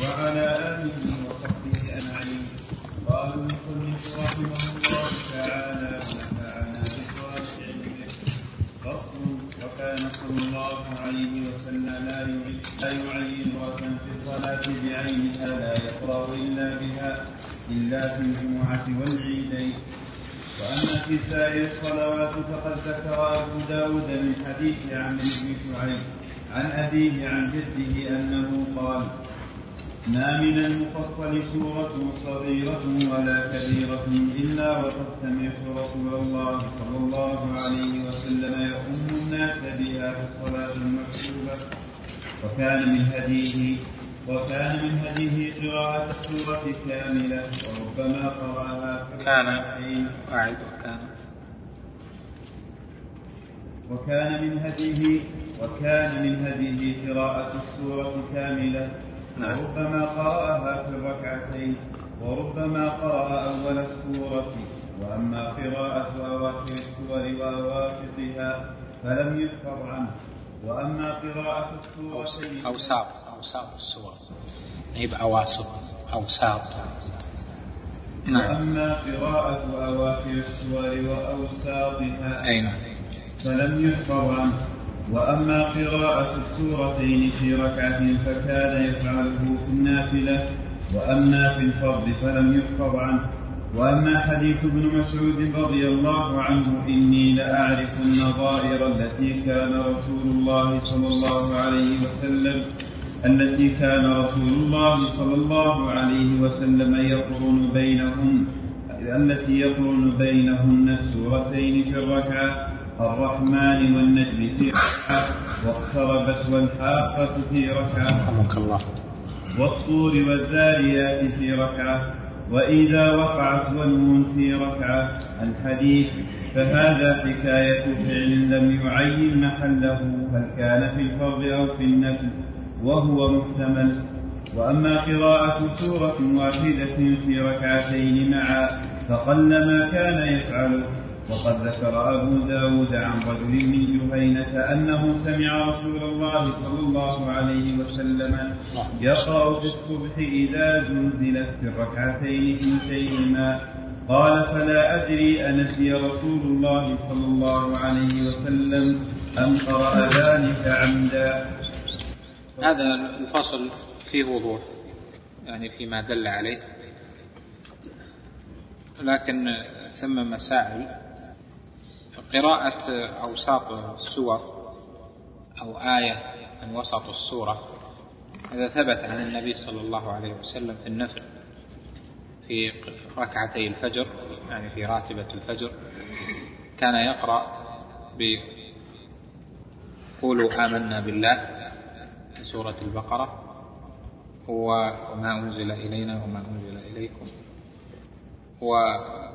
وعلى اله وصحبه اجمعين قال المصنف رحمه الله تعالى ونفعنا بصالح علمه فصل وكان صلى الله عليه وسلم لا لا يعين رأسا في الصلاة بعينها لا يقرأ إلا بها إلا في الجمعة والعيدين وأما في سائر الصلوات فقد ذكر أبو داود من حديث عمرو بن شعيب عن أبيه عن جده أنه قال ما من المفصل سورة صغيرة ولا كبيرة إلا وقد سمعت رسول الله صلى الله عليه وسلم يؤم الناس بها في الصلاة المكتوبة وكان من هديه وكان من هديه قراءة السورة كاملة وربما قرأها كان. أعد وكان. وكان من هديه وكان من هديه قراءة السورة كاملة. نعم. وربما قرأها في الركعتين وربما قرأ أول السورة. وأما قراءة أواخر السور وأواسطها فلم يحفظ عنه. وأما قراءة السورتين أوساط أوساط السور. هي بأواسط أوساط. نعم. وأما قراءة أواخر السور وأوساطها أي نعم. فلم يحفظ عنه. وأما قراءة السورتين في ركعة فكان يفعله في النافلة وأما في الفرض فلم يحفظ عنه. وأما حديث ابن مسعود رضي الله عنه إني لأعرف النظائر التي كان رسول الله صلى الله عليه وسلم التي كان رسول الله صلى الله عليه وسلم يقرن بينهن التي يقرن بينهن السورتين في الركعة. الرحمن والنجم في ركعة واقتربت والحاقة في ركعة رحمك الله. والطور والذاريات في ركعة وإذا وقعت والنون في ركعة الحديث فهذا حكاية فعل لم يعين محله هل كان في الفرض أو في النفل وهو محتمل. وأما قراءة سورة واحدة في ركعتين معا فقل ما كان يفعله وقد ذكر أبو داود عن رجل من جهينة أنه سمع رسول الله صلى الله عليه وسلم يقرأ في الصبح إذا زلزلت في الركعتين كلتيهما قال فلا أدري أنسي رسول الله صلى الله عليه وسلم أم قرأ ذلك عمدا هذا الفصل فيه وضوح يعني فيما دل عليه لكن ثم مسائل. قراءة أوساط السور أو آية من وسط السورة هذا ثبت عن النبي صلى الله عليه وسلم في النفل في ركعتي الفجر يعني في راتبة الفجر كان يقرأ بقولوا آمنا بالله في سورة البقرة وما أنزل إلينا وما أنزل إليكم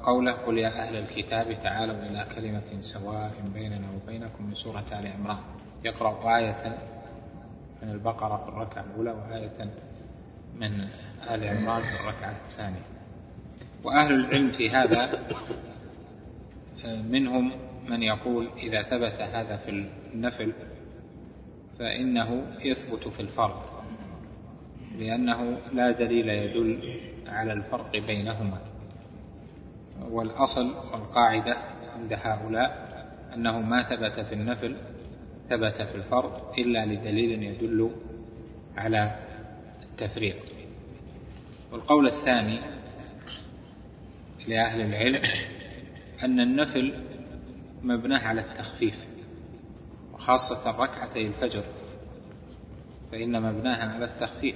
وقوله قل يا أهل الكتاب تعالوا إلى كلمة سواء بيننا وبينكم من سورة آل عمران. يقرأ آية من البقرة في الركعة الأولى وآية من آل عمران في الركعة الثانية. وأهل العلم في هذا منهم من يقول إذا ثبت هذا في النفل فإنه يثبت في الفرض لأنه لا دليل يدل على الفرق بينهما. والأصل والقاعدة عند هؤلاء أنه ما ثبت في النفل ثبت في الفرض إلا لدليل يدل على التفريق. والقول الثاني لأهل العلم أن النفل مبناه على التخفيف وخاصة ركعتي الفجر فإن مبناها على التخفيف.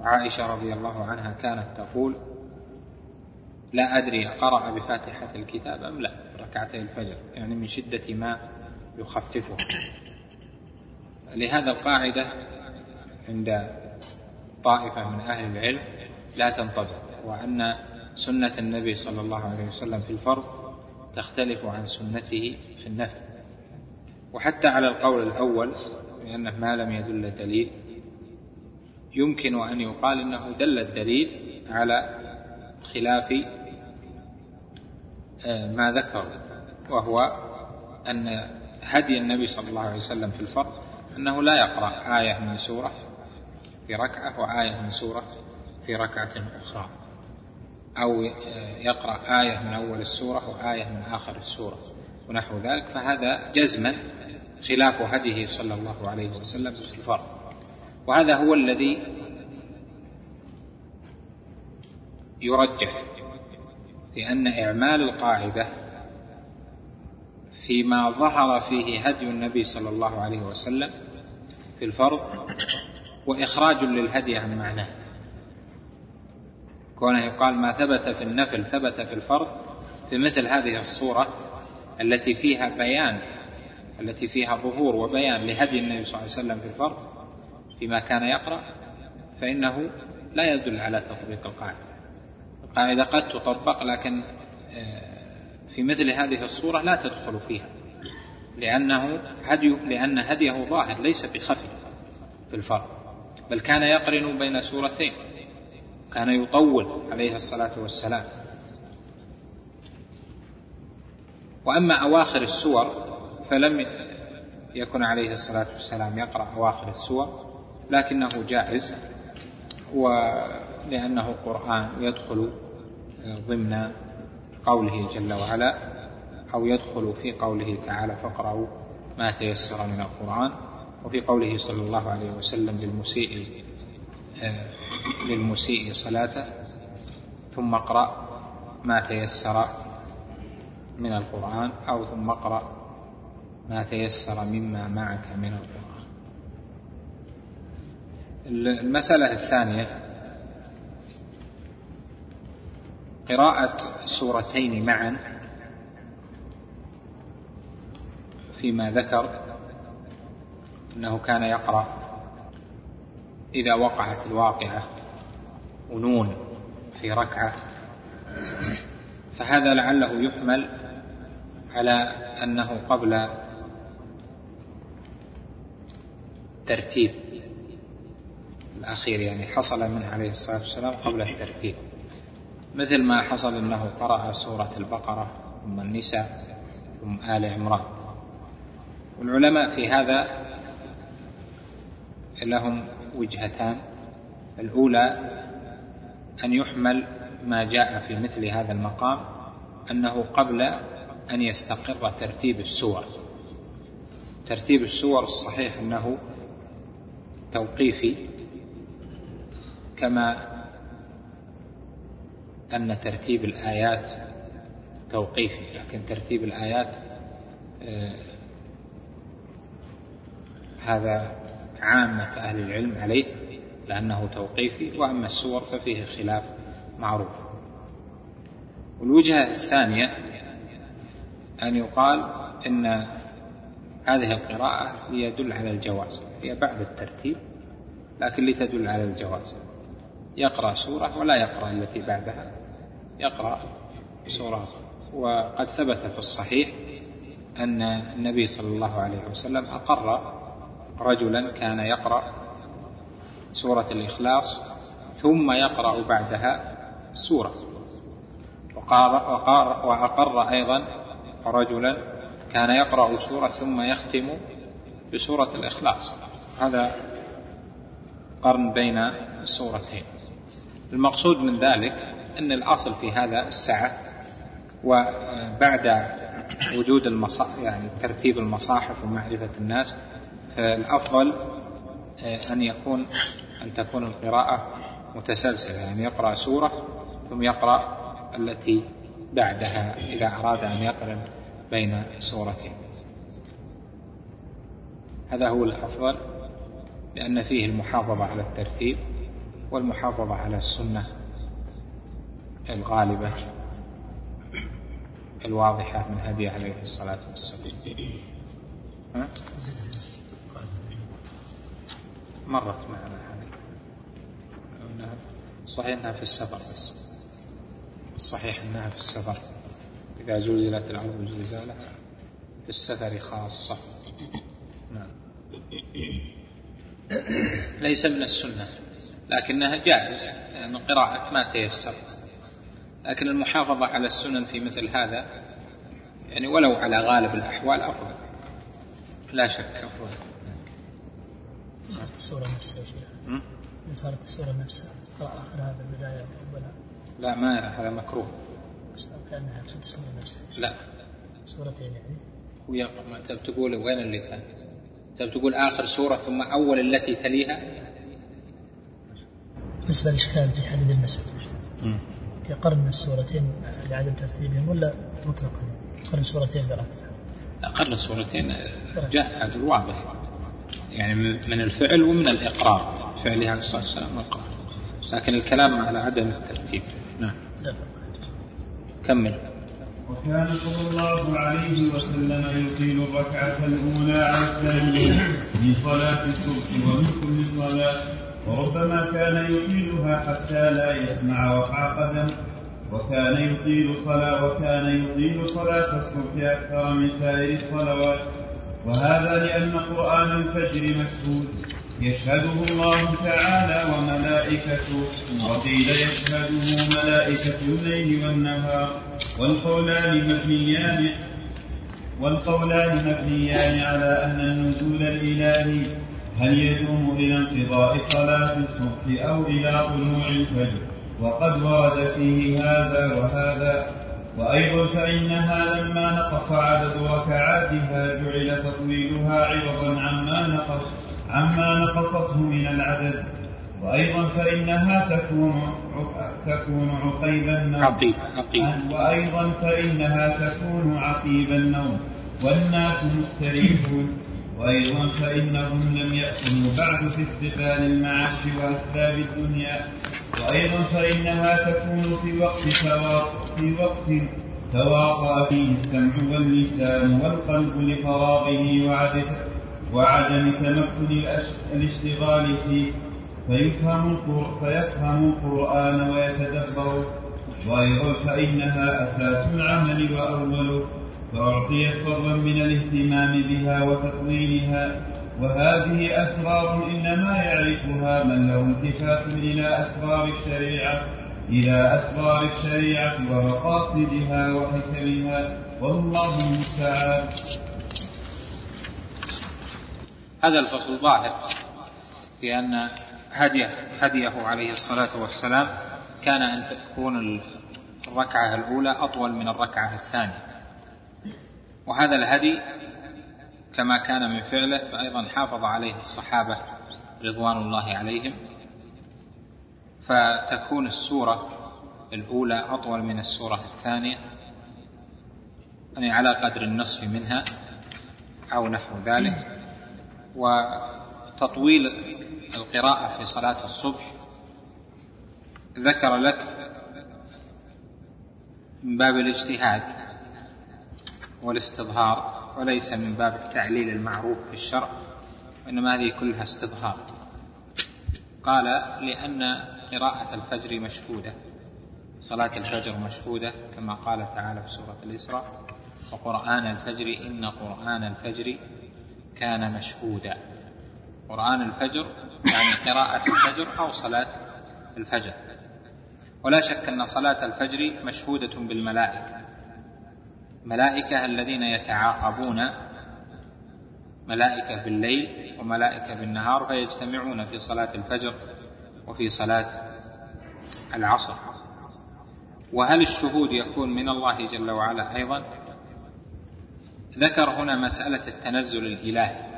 وعائشة رضي الله عنها كانت تقول لا أدري قرأ بفاتحة الكتاب أم لا ركعتي الفجر يعني من شدة ما يخففها لهذا القاعدة عند طائفة من أهل العلم لا تنطبق وأن سنة النبي صلى الله عليه وسلم في الفرض تختلف عن سنته في النفل. وحتى على القول الأول لأنه ما لم يدل دليل يمكن أن يقال أنه دل الدليل على خلاف ما ذكر وهو أن هدي النبي صلى الله عليه وسلم في الفرض أنه لا يقرأ آية من سورة في ركعة وآية من سورة في ركعة أخرى أو يقرأ آية من أول السورة وآية من آخر السورة ونحو ذلك فهذا جزما خلاف هديه صلى الله عليه وسلم في الفرض وهذا هو الذي يرجح لأن إعمال القاعدة فيما ظهر فيه هدي النبي صلى الله عليه وسلم في الفرض وإخراج للهدي عن معناه. كونه يقال ما ثبت في النفل ثبت في الفرض في مثل هذه الصورة التي فيها بيان التي فيها ظهور وبيان لهدي النبي صلى الله عليه وسلم في الفرض فيما كان يقرأ فإنه لا يدل على تطبيق القاعدة. القاعدة قد تطبق لكن آه، في مثل هذه الصورة لا تدخل فيها لأنه هدي لأن هديه ظاهر ليس بخفي في الفرض بل كان يقرن بين سورتين كان يطول عليه الصلاة والسلام. وأما أواخر السور فلم يكن عليه الصلاة والسلام يقرأ أواخر السور لكنه جائز ولأنه قرآن يدخل ضمن قوله جل وعلا أو يدخل في قوله تعالى فاقرأوا ما تيسر من القرآن وفي قوله صلى الله عليه وسلم للمسيء للمسيء صلاته ثم اقرأ ما تيسر من القرآن أو ثم اقرأ ما تيسر مما معك من القرآن. المسألة الثانية قراءة سورتين معا فيما ذكر أنه كان يقرأ إذا وقعت الواقعة ونون في ركعة. فهذا لعله يحمل على أنه قبل الترتيب الأخير يعني حصل منه عليه الصلاة والسلام قبل الترتيب. مثل ما حصل أنه قرأ سورة البقرة ثم النساء ثم آل عمران. والعلماء في هذا لهم وجهتان. الأولى أن يحمل ما جاء في مثل هذا المقام أنه قبل أن يستقر ترتيب السور. ترتيب السور الصحيح أنه توقيفي كما أن ترتيب الآيات توقيفي لكن ترتيب الآيات آه، هذا عامة أهل العلم عليه لأنه توقيفي وأما السور ففيه خلاف معروف. والوجهة الثانية أن يقال إن هذه القراءة ليدل على الجواز هي بعد الترتيب لكن لتدل على الجواز. يقرأ سورة ولا يقرأ التي بعدها. يقرأ سورة. وقد ثبت في الصحيح أن النبي صلى الله عليه وسلم أقر رجلا كان يقرأ سورة الإخلاص ثم يقرأ بعدها سورة. وقار وقار وأقر أيضا رجلا كان يقرأ سورة ثم يختم بسورة الإخلاص. هذا قرن بين السورتين المقصود من ذلك أن الأصل في هذا السعة وبعد وجود المصاحف يعني ترتيب المصاحف ومعرفة الناس فالأفضل آه، أن يكون أن تكون القراءة متسلسلة يعني يقرأ سورة ثم يقرأ التي بعدها إذا أراد أن يقرن بين سورتين. هذا هو الأفضل لأن فيه المحافظة على الترتيب والمحافظة على السنة. الغالبة الواضحة من هدي عليه الصلاة والسلام؟ مرت معنا هذه. صحيح إنها في السفر بس. صحيح إنها في السفر. إذا زلزلت الأرض زلزالها في السفر خاصة. نعم. ليس من السنة لكنها جائز لأن قراءة ما تيسر. لكن المحافظة على السنن في مثل هذا يعني ولو على غالب الأحوال أفضل. لا شك أفضل. صارت السورة نفسها? صارت السورة نفسها آخر هذا البداية أولها لا ما هذا مكروه. كأنها نفس السورة نفسها. لا. سورتين يعني؟ ويا ما انت بتقول وين اللي كان؟ انت بتقول آخر سورة ثم أول التي تليها؟ بالنسبة للإشكال في حديث يقرن السورتين لعدم ترتيبهم ولا مطلقا يقرن سورتين بركة قرن السورتين جاء هذا الواضح. يعني من من الفعل ومن الإقرار. فعله عليه الصلاة والسلام والقرار لكن الكلام على عدم الترتيب. نعم. كمل. وكان صلى الله عليه وسلم يطيل الركعة الأولى على الثانية من صلاة الصبح ومن كل صلاة وربما كان يطيلها حتى لا يسمع وقع قدم وكان يطيل صلاة وكان يطيل صلاة الصبح أكثر من سائر الصلوات. وهذا لأن قرآن الفجر مشهود. يشهده الله تعالى وملائكته وقيل يشهده ملائكة الليل والنهار. والقولان مبنيان والقولان مبنيان على أن النزول الإلهي هل يدوم إلى انقضاء صلاة الصبح أو إلى طلوع الفجر؟ وقد ورد فيه هذا وهذا. وأيضا فإنها لما نقص عدد ركعاتها جعل تطويلها عوضا عما نقص عما نقصته من العدد. وأيضا فإنها تكون تكون عقيب النوم. عقيب عقيب. وأيضا فإنها تكون عقيب النوم. والناس مستريحون وأيضا فإنهم لم يأكلوا بعد في استقبال المعاش وأسباب الدنيا. وأيضا فإنها تكون في وقت في وقت تواطأ فيه السمع واللسان والقلب لفراغه وعدم وعدم تمكن الاشتغال فيه. فيفهم فيفهم القرآن ويتدبره وأيضا فإنها أساس العمل وأوله. فأعطيت فضلا من الاهتمام بها وتطويلها وهذه أسرار إنما يعرفها من له التفات إلى أسرار الشريعة إلى أسرار الشريعة ومقاصدها وحكمها. والله المستعان. هذا الفصل ظاهر في أن هديه هديه عليه الصلاة والسلام كان أن تكون الركعة الأولى أطول من الركعة الثانية. وهذا الهدي كما كان من فعله فأيضا حافظ عليه الصحابة رضوان الله عليهم. فتكون السورة الأولى أطول من السورة الثانية يعني على قدر النصف منها أو نحو ذلك. وتطويل القراءة في صلاة الصبح. ذكر لك من باب الاجتهاد والاستظهار وليس من باب تعليل المعروف في الشرع وإنما هذه كلها استظهار. قال لأن قراءة الفجر مشهودة صلاة الفجر مشهودة كما قال تعالى في سورة الإسراء وقرآن الفجر إن قرآن الفجر كان مشهودا. قرآن الفجر يعني قراءة الفجر أو صلاة الفجر. ولا شك أن صلاة الفجر مشهودة بالملائكة. ملائكة الذين يتعاقبون ملائكة بالليل وملائكة بالنهار فيجتمعون في صلاة الفجر وفي صلاة العصر. وهل الشهود يكون من الله جل وعلا أيضا؟ ذكر هنا مسألة التنزل الإلهي.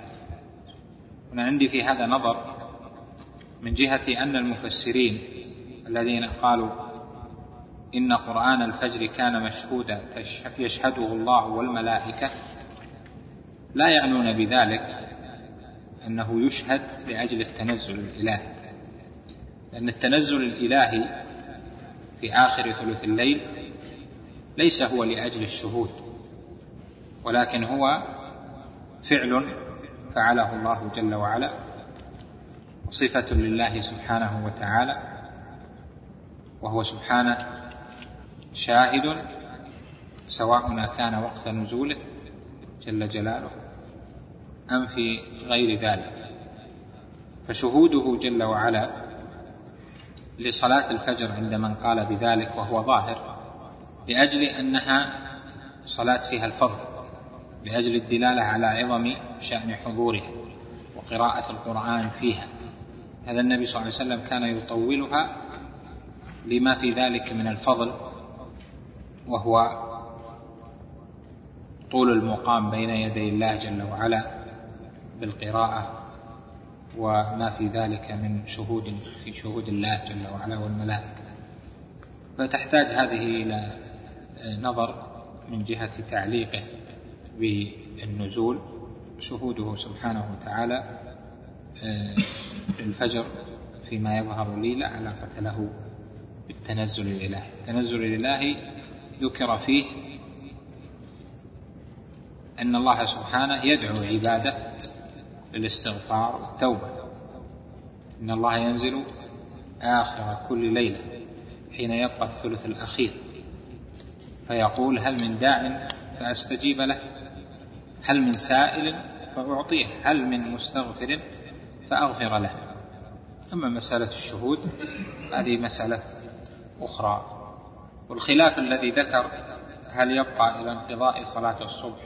هنا عندي في هذا نظر من جهة أن المفسرين الذين قالوا إن قرآن الفجر كان مشهودا يشهده الله والملائكة. لا يعنون بذلك أنه يشهد لأجل التنزل الإلهي لأن التنزل الإلهي في آخر ثلث الليل ليس هو لأجل الشهود ولكن هو فعل فعله الله جل وعلا صفة لله سبحانه وتعالى وهو سبحانه شاهد سواء كان وقت نزوله جل جلاله أم في غير ذلك. فشهوده جل وعلا لصلاة الفجر عند من قال بذلك وهو ظاهر لأجل أنها صلاة فيها الفضل لأجل الدلالة على عظم شأن حضوره قراءة القرآن فيها. هذا النبي صلى الله عليه وسلم كان يطولها لما في ذلك من الفضل وهو طول المقام بين يدي الله جل وعلا بالقراءة وما في ذلك من شهود في شهود الله جل وعلا والملائكة. فتحتاج هذه إلى نظر من جهة تعليقه بالنزول شهوده سبحانه وتعالى الفجر فيما يظهر لي لا علاقة له بالتنزل الإلهي. التنزل الإلهي ذكر فيه أن الله سبحانه يدعو عباده للاستغفار والتوبة. إن الله ينزل آخر كل ليلة حين يبقى الثلث الأخير. فيقول هل من داع فأستجيب له؟ هل من سائل فأعطيه؟ هل من مستغفر فأغفر له؟ أما مسألة الشهود هذه مسألة أخرى. والخلاف الذي ذكر هل يبقى إلى انقضاء صلاة الصبح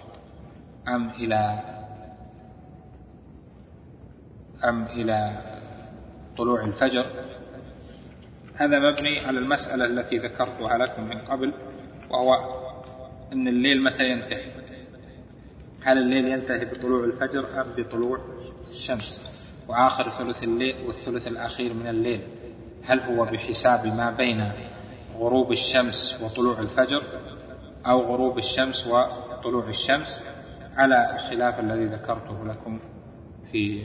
أم إلى أم إلى طلوع الفجر؟ هذا مبني على المسألة التي ذكرتها لكم من قبل وهو أن الليل متى ينتهي؟ هل الليل ينتهي بطلوع الفجر أم بطلوع الشمس؟ وآخر ثلث الليل والثلث الأخير من الليل هل هو بحساب ما بين غروب الشمس وطلوع الفجر أو غروب الشمس وطلوع الشمس على الخلاف الذي ذكرته لكم في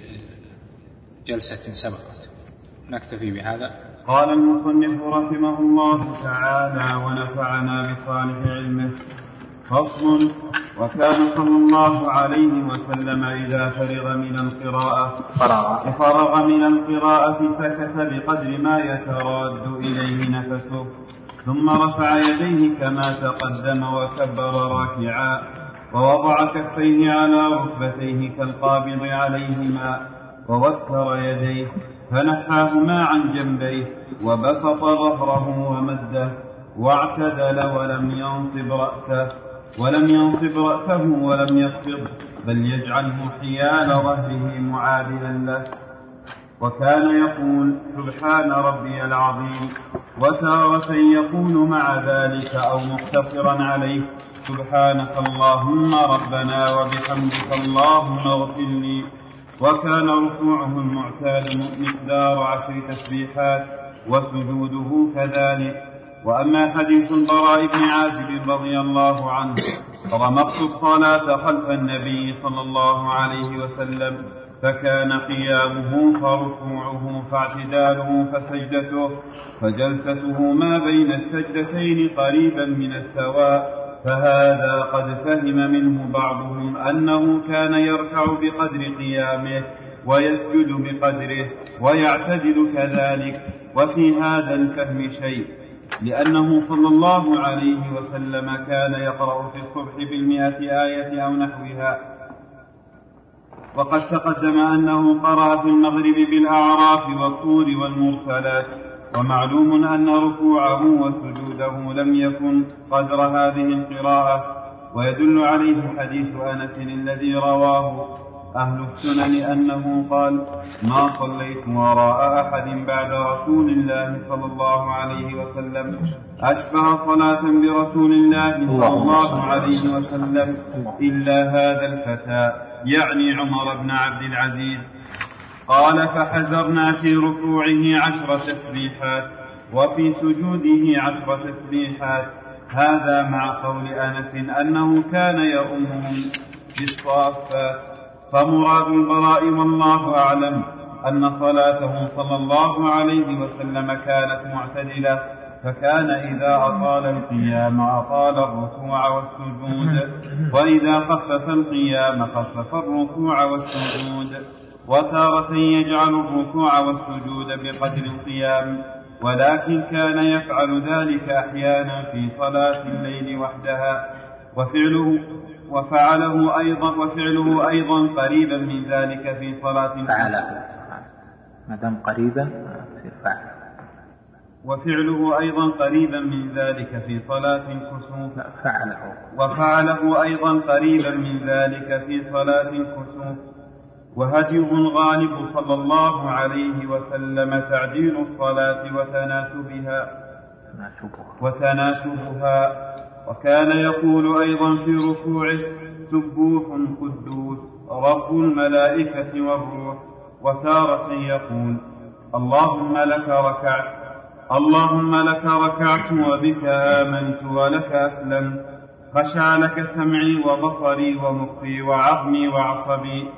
جلسة سبقت. نكتفي بهذا. قال المصنف رحمه الله تعالى ونفعنا بصالح علمه. فصل. وكان صلى الله عليه وسلم إذا فرغ من القراءة. فرغ. فرغ من القراءة سكت بقدر ما يتراد إليه نفسه. ثم رفع يديه كما تقدم وكبر راكعا. ووضع كفيه على ركبتيه كالقابض عليهما. ووتر يديه فنحاهما عن جنبيه. وبسط ظهره ومده. واعتدل ولم ينصب رأسه. ولم ينصب رأسه ولم يخفض بل يجعله حيال ظهره معادلا له. وكان يقول سبحان ربي العظيم. وتارة يقول مع ذلك أو مقتصرا عليه سبحانك اللهم ربنا وبحمدك اللهم اغفر لي. وكان ركوعه المعتاد مقدار عشر تسبيحات وسجوده كذلك. وأما حديث البراء بن عازب رضي الله عنه رمقت الصلاة خلف النبي صلى الله عليه وسلم فكان قيامه فركوعه فاعتداله فسجدته فجلسته ما بين السجدتين قريبا من السواء فهذا قد فهم منه بعضهم أنه كان يركع بقدر قيامه ويسجد بقدره ويعتدل كذلك وفي هذا الفهم شيء. لأنه صلى الله عليه وسلم كان يقرأ في الصبح بالمئة آية أو نحوها. وقد تقدم أنه قرأ في المغرب بالأعراف والطور والمرسلات ومعلوم أن ركوعه وسجوده لم يكن قدر هذه القراءة ويدل عليه حديث أنس الذي رواه أهل السنن أنه قال ما صليت وراء أحد بعد رسول الله صلى الله عليه وسلم. أشبه صلاة برسول الله صلى الله عليه وسلم. إلا هذا الفتى يعني عمر بن عبد العزيز. قال فحذرنا في ركوعه عشر تسبيحات وفي سجوده عشر تسبيحات. هذا مع قول أنس أنه كان يؤمهم بالصافات. فمراد البراء والله أعلم أن صلاته صلى الله عليه وسلم كانت معتدلة فكان إذا أطال القيام أطال الركوع والسجود وإذا خفف القيام خفف الركوع والسجود وتارة يجعل الركوع والسجود بقدر القيام ولكن كان يفعل ذلك أحيانا في صلاة الليل وحدها وفعله وفعله أيضا وفعله أيضا قريبا من ذلك في صلاة فعله. ما دام قريبا يصير فعل. وفعله أيضا قريبا من ذلك في صلاة الكسوف. فعله. وفعله أيضا قريبا من ذلك في صلاة الكسوف. وهديه الغالب صلى الله عليه وسلم تعديل الصلاة وتناسبها. وتناسبها. وكان يقول أيضا في ركوعه سبوح قدوس رب الملائكة والروح. وتارة يقول اللهم لك ركعت اللهم لك ركعت وبك آمنت ولك أسلمت. خشع لك سمعي وبصري ومخي وعظمي وعصبي.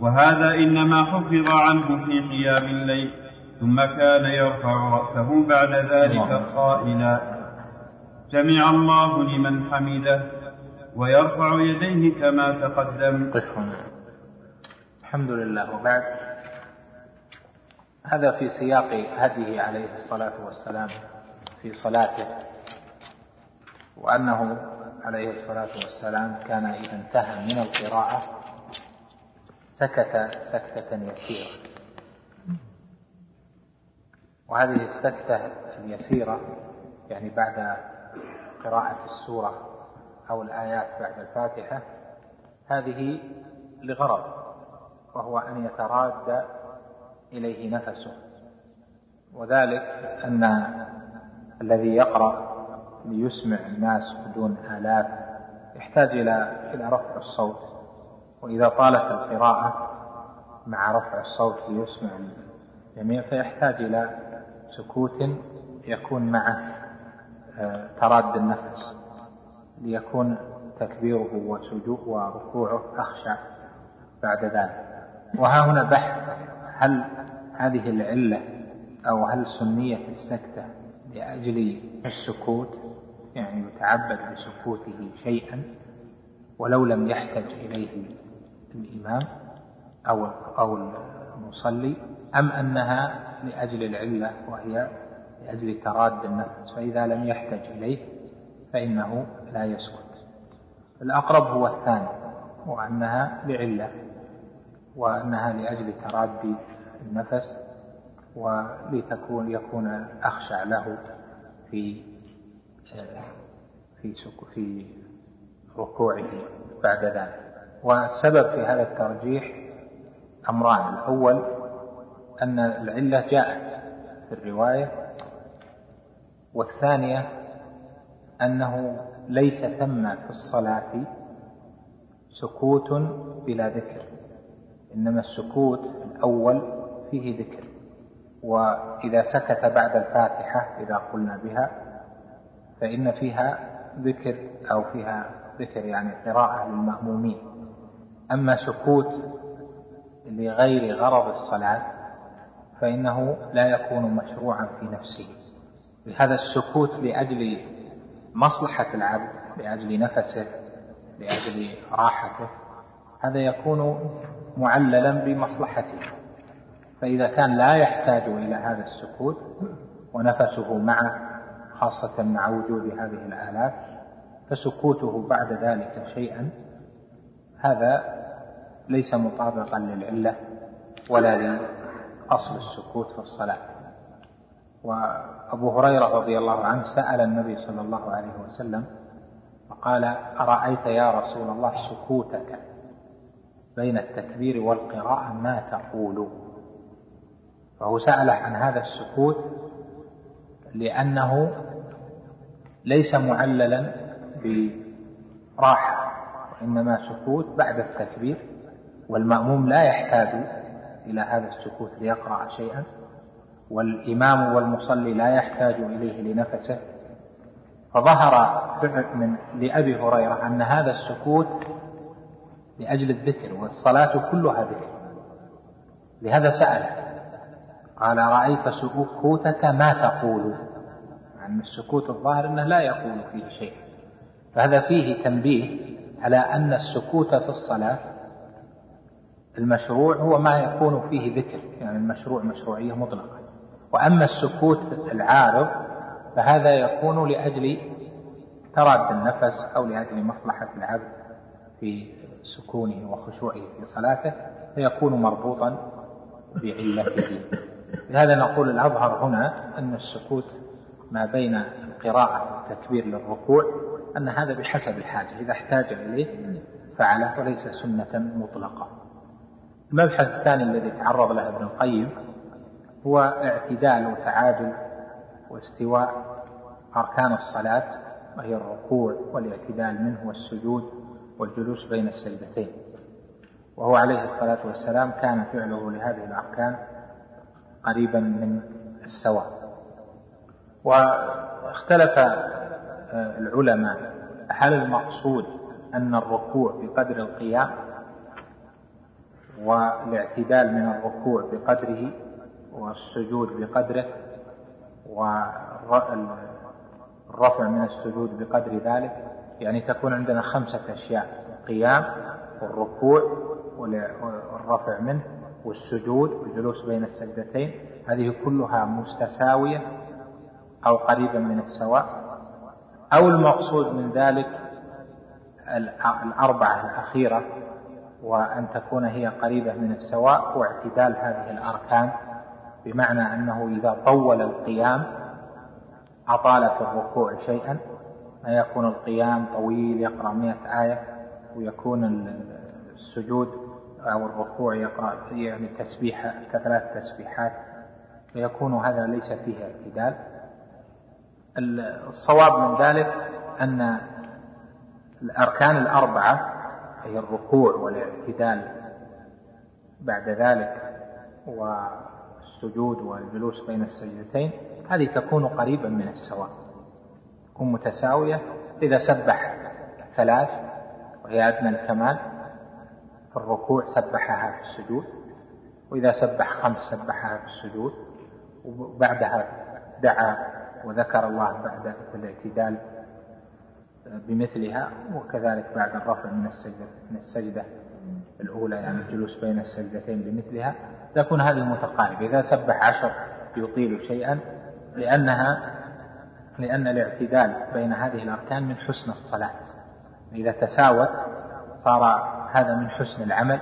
وهذا إنما حفظ عنه في قيام الليل ثم كان يرفع رأسه بعد ذلك قائلا. سمع الله لمن حمده ويرفع يديه كما تقدم. الحمد لله وبعد. هذا في سياق هديه عليه الصلاة والسلام في صلاته وأنه عليه الصلاة والسلام كان إذا انتهى من القراءة سكت سكتة يسيرة. وهذه السكتة اليسيرة يعني بعد قراءة السورة أو الآيات بعد الفاتحة هذه لغرض وهو أن يتراد إليه نفسه. وذلك أن الذي يقرأ ليسمع الناس بدون آلاف يحتاج إلى إلى رفع الصوت. وإذا طالت القراءة مع رفع الصوت ليسمع الجميع فيحتاج إلى سكوت يكون معه. تراد النفس ليكون تكبيره وسجوده وركوعه أخشع بعد ذلك. وها هنا بحث هل هذه العلة أو هل سنية السكتة لأجل السكوت؟ يعني يتعبد بسكوته شيئا ولو لم يحتج إليه الإمام أو أو المصلي أم أنها لأجل العلة وهي لأجل تراد النفس فإذا لم يحتج إليه فإنه لا يسكت. الأقرب هو الثاني وأنها لعلة وأنها لأجل تراد النفس ولتكون يكون أخشع له في في في ركوعه بعد ذلك. والسبب في هذا الترجيح أمران. الأول أن العلة جاءت في الرواية والثانية أنه ليس ثم في الصلاة سكوت بلا ذكر إنما السكوت الأول فيه ذكر. وإذا سكت بعد الفاتحة إذا قلنا بها فإن فيها ذكر أو فيها ذكر يعني قراءة للمأمومين. أما سكوت لغير غرض الصلاة فإنه لا يكون مشروعا في نفسه. لهذا السكوت لأجل مصلحة العبد لأجل نفسه لأجل راحته. هذا يكون معللا بمصلحته. فإذا كان لا يحتاج إلى هذا السكوت ونفسه معه خاصة مع وجود هذه الآلات فسكوته بعد ذلك شيئا هذا ليس مطابقا للعلة ولا لأصل السكوت في الصلاة. وأبو هريرة رضي الله عنه سأل النبي صلى الله عليه وسلم فقال أرأيت يا رسول الله سكوتك بين التكبير والقراءة ما تقول؟ فهو سأله عن هذا السكوت لأنه ليس معللا براحة وإنما سكوت بعد التكبير والمأموم لا يحتاج إلى هذا السكوت ليقرأ شيئا. والإمام والمصلي لا يحتاج إليه لنفسه فظهر من لأبي هريرة أن هذا السكوت لأجل الذكر والصلاة كلها ذكر. لهذا سأل قال رأيت سكوتك ما تقول؟ عن السكوت الظاهر أنه لا يقول فيه شيء. فهذا فيه تنبيه على أن السكوت في الصلاة المشروع هو ما يكون فيه ذكر يعني المشروع مشروعية مطلقة. وأما السكوت العارض فهذا يكون لأجل تراد النفس أو لأجل مصلحة العبد في سكونه وخشوعه في صلاته فيكون مربوطا بعلته. لهذا نقول الأظهر هنا أن السكوت ما بين القراءة والتكبير للركوع أن هذا بحسب الحاجة. إذا احتاج إليه فعله وليس سنة مطلقة. المبحث الثاني الذي تعرض له ابن القيم هو اعتدال وتعادل واستواء أركان الصلاة وهي الركوع والاعتدال منه والسجود والجلوس بين السجدتين. وهو عليه الصلاة والسلام كان فعله لهذه الأركان قريبا من السواء. واختلف آه، العلماء هل المقصود أن الركوع بقدر القيام والاعتدال من الركوع بقدره والسجود بقدره والرفع من السجود بقدر ذلك يعني تكون عندنا خمسة أشياء القيام والركوع والرفع منه والسجود والجلوس بين السجدتين. هذه كلها متساوية أو قريبة من السواء. أو المقصود من ذلك الأربعة الأخيرة وأن تكون هي قريبة من السواء واعتدال هذه الأركان. بمعنى أنه إذا طول القيام أطال في الركوع شيئا ما يكون القيام طويل يقرأ مئة آية ويكون السجود أو الركوع يقرأ يعني تسبيحة كثلاث تسبيحات فيكون هذا ليس فيه اعتدال. الصواب من ذلك أن الأركان الأربعة هي الركوع والاعتدال بعد ذلك والسجود والجلوس بين السجدتين هذه تكون قريبا من السواء. تكون متساوية. إذا سبح ثلاث وهي أدنى الكمال في الركوع سبحها في السجود وإذا سبح خمس سبحها في السجود وبعدها دعا وذكر الله بعد الاعتدال بمثلها وكذلك بعد الرفع من السجدة من السجدة الأولى يعني الجلوس بين السجدتين بمثلها. تكون هذه متقاربة إذا سبح عشر يطيل شيئا لأنها لأن الاعتدال بين هذه الأركان من حسن الصلاة. إذا تساوت صار هذا من حسن العمل.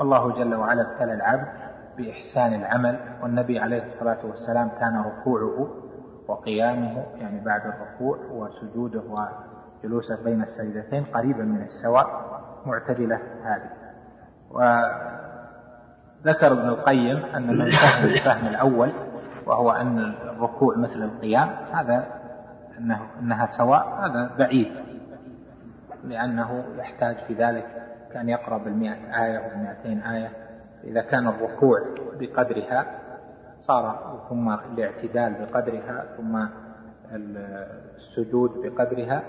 والله جل وعلا ابتلى العبد بإحسان العمل. والنبي عليه الصلاة والسلام كان ركوعه وقيامه يعني بعد الركوع وسجوده وجلوسه بين السجدتين قريبا من السواء معتدلة هذه. وذكر ابن القيم أن من فهم الفهم الأول وهو أن الركوع مثل القيام هذا أنه أنها سواء هذا بعيد لأنه يحتاج في ذلك كان يقرأ بالمئة آية والمئتين آية. إذا كان الركوع بقدرها صار ثم الاعتدال بقدرها ثم السجود بقدرها.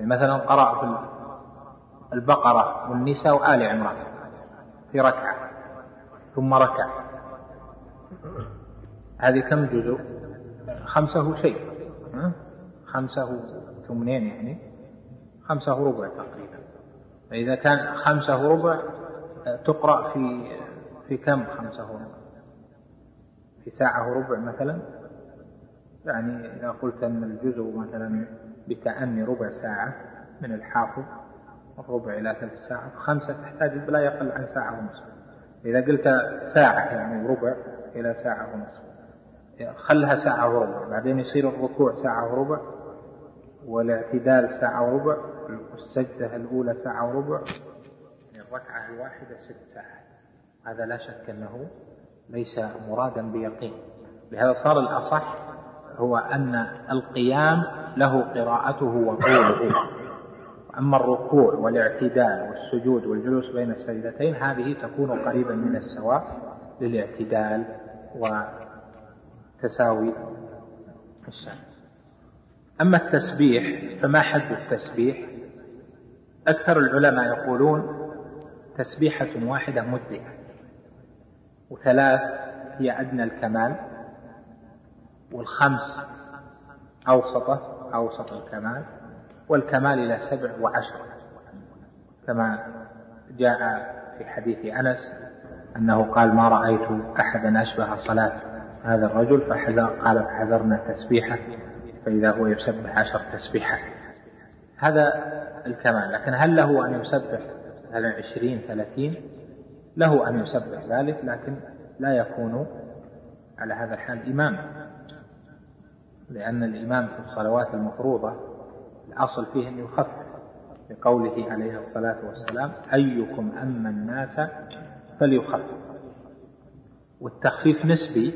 مثلا قرأ في البقرة والنساء وآل عمران في ركعة. ثم ركع. هذه كم جزء؟ خمسة شيء. خمسة ثمنين يعني. خمسة ربع تقريبا. فإذا كان خمسة ربع تقرأ في في كم خمسة ربع؟ في ساعة وربع مثلا؟ يعني إذا قلت أن الجزء مثلا بتأني ربع ساعة من الحافظ الربع إلى ثلث ساعة خمسة تحتاج لا يقل عن ساعة ونصف. إذا قلت ساعة يعني ربع إلى ساعة ونصف. خلها ساعة وربع بعدين يصير الركوع ساعة وربع والاعتدال ساعة وربع والسجدة الأولى ساعة وربع يعني الركعة الواحدة ست ساعات. هذا لا شك أنه ليس مرادا بيقين. لهذا صار الأصح هو أن القيام له قراءته وطوله أما الركوع والاعتدال والسجود والجلوس بين السجدتين هذه تكون قريبا من السواء للاعتدال وتساوي الشأن أما التسبيح فما حد التسبيح؟ أكثر العلماء يقولون تسبيحة واحدة مجزئة وثلاث هي أدنى الكمال والخمس أوسطة أوسط الكمال. والكمال إلى سبع وعشر. كما جاء في حديث أنس أنه قال ما رأيت أحدا أشبه صلاة هذا الرجل فحذر قال فحذرنا تسبيحه فإذا هو يسبح عشر تسبيحات هذا الكمال. لكن هل له أن يسبح مثلا عشرين ثلاثين؟ له أن يسبح ذلك لكن لا يكون على هذا الحال إماما. لأن الإمام في الصلوات المفروضة الأصل فيه أن يخفف لقوله عليه الصلاة والسلام أيكم أما الناس فليخفف. والتخفيف نسبي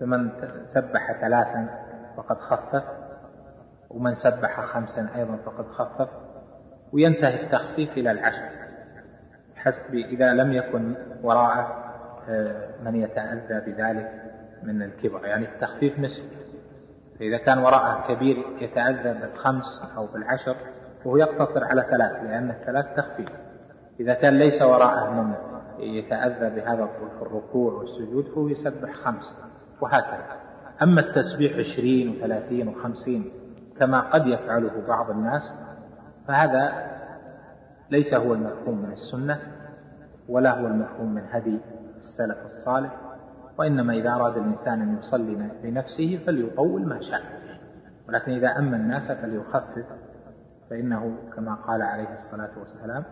فمن سبح ثلاثا فقد خفف ومن سبح خمسا أيضا فقد خفف وينتهي التخفيف إلى العشر. حسب إذا لم يكن وراءه آه، من يتأذى بذلك من الكبر يعني التخفيف نسبي. فإذا كان وراءه كبير يتأذى بالخمس أو بالعشر فهو يقتصر على ثلاث لأن الثلاث تخفيف. إذا كان ليس وراءه من يتأذى بهذا في الركوع والسجود فهو يسبح خمس وهكذا. أما التسبيح عشرين وثلاثين وخمسين كما قد يفعله بعض الناس فهذا ليس هو المفهوم من السنة ولا هو المفهوم من هدي السلف الصالح. وإنما إذا أراد الإنسان أن يصلي لنفسه فليطول ما شاء. ولكن إذا أما الناس فليخفف فإنه كما قال عليه الصلاة والسلام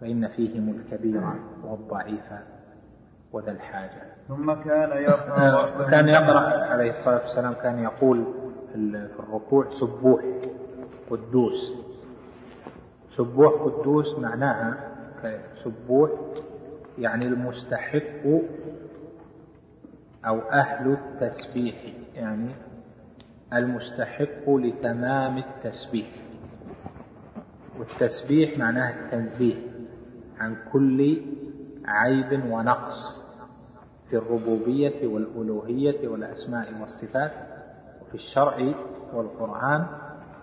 فإن فيهم الكبير والضعيف وذا الحاجة. ثم كان يقرأ كان يقرأ عليه الصلاة والسلام كان يقول في الركوع سبوح قدوس. سبوح قدوس معناها سبوح يعني المستحق أو أهل التسبيح يعني المستحق لتمام التسبيح. والتسبيح معناه التنزيه عن كل عيب ونقص في الربوبية والألوهية والأسماء والصفات وفي الشرع والقرآن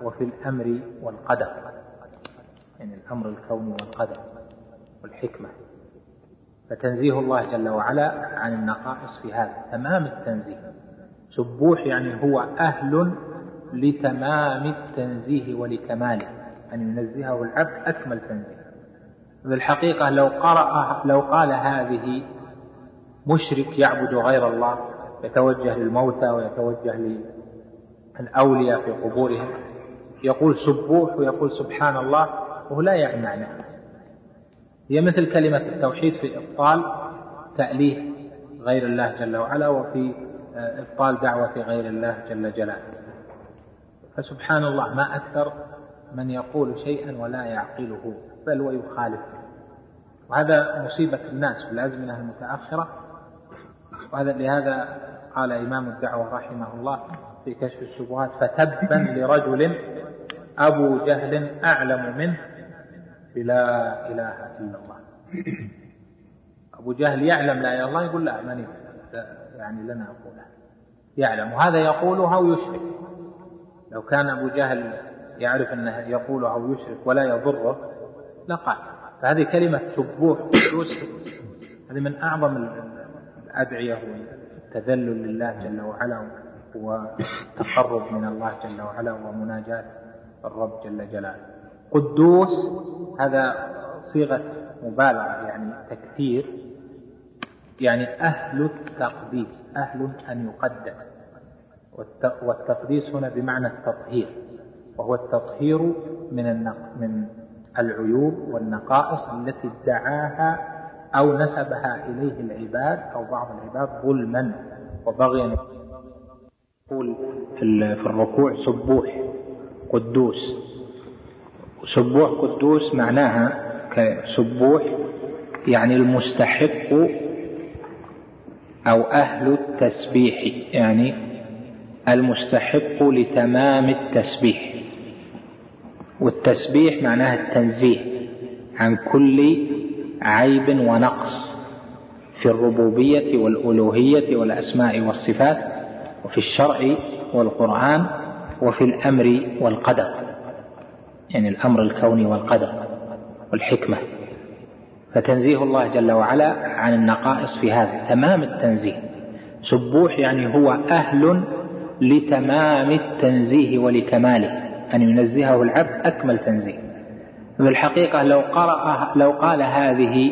وفي الأمر والقدر. يعني الأمر الكوني والقدر والحكمة. فتنزيه الله جل وعلا عن النقائص في هذا تمام التنزيه. سبوح يعني هو أهل لتمام التنزيه ولكماله أن ينزهه العبد أكمل تنزيه. في الحقيقة لو قرأ لو قال هذه مشرك يعبد غير الله يتوجه للموتى ويتوجه للأولياء في قبورهم يقول سبوح ويقول سبحان الله وهو لا يعني معناه هي مثل كلمة التوحيد في إبطال تأليه غير الله جل وعلا وفي آه، إبطال دعوة غير الله جل جلاله. فسبحان الله ما أكثر من يقول شيئا ولا يعقله بل ويخالفه وهذا مصيبة الناس في الأزمنة المتأخرة. وهذا لهذا قال إمام الدعوة رحمه الله في كشف الشبهات فتبا لرجل أبو جهل أعلم منه بلا إله إلا الله. أبو جهل يعلم لا إله إلا الله يقول لا من يعني لنا أقولها يعلم وهذا يقولها ويشرك لو كان أبو جهل يعرف أنه يقولها أو يشرك ولا يضره لقال. فهذه كلمة سبوح هذه من أعظم الأدعية والتذلل لله جل وعلا والتقرب من الله جل وعلا ومناجاة الرب جل جلاله. قدوس هذا صيغة مبالغة يعني تكثير يعني أهل التقديس أهل أن يقدس. والتقديس هنا بمعنى التطهير. وهو التطهير من من العيوب والنقائص التي ادعاها أو نسبها إليه العباد أو بعض العباد ظلما وبغيا. يقول في الركوع سبوح قدوس. سبوح قدوس معناها كسبوح يعني المستحق أو أهل التسبيح يعني المستحق لتمام التسبيح. والتسبيح معناها التنزيه عن كل عيب ونقص في الربوبية والألوهية والأسماء والصفات وفي الشرع والقرآن وفي الأمر والقدر. يعني الأمر الكوني والقدر والحكمة. فتنزيه الله جل وعلا عن النقائص في هذا تمام التنزيه. سبوح يعني هو أهل لتمام التنزيه ولكماله. أن ينزهه العبد أكمل تنزيه. بالحقيقة لو قرأ لو قال هذه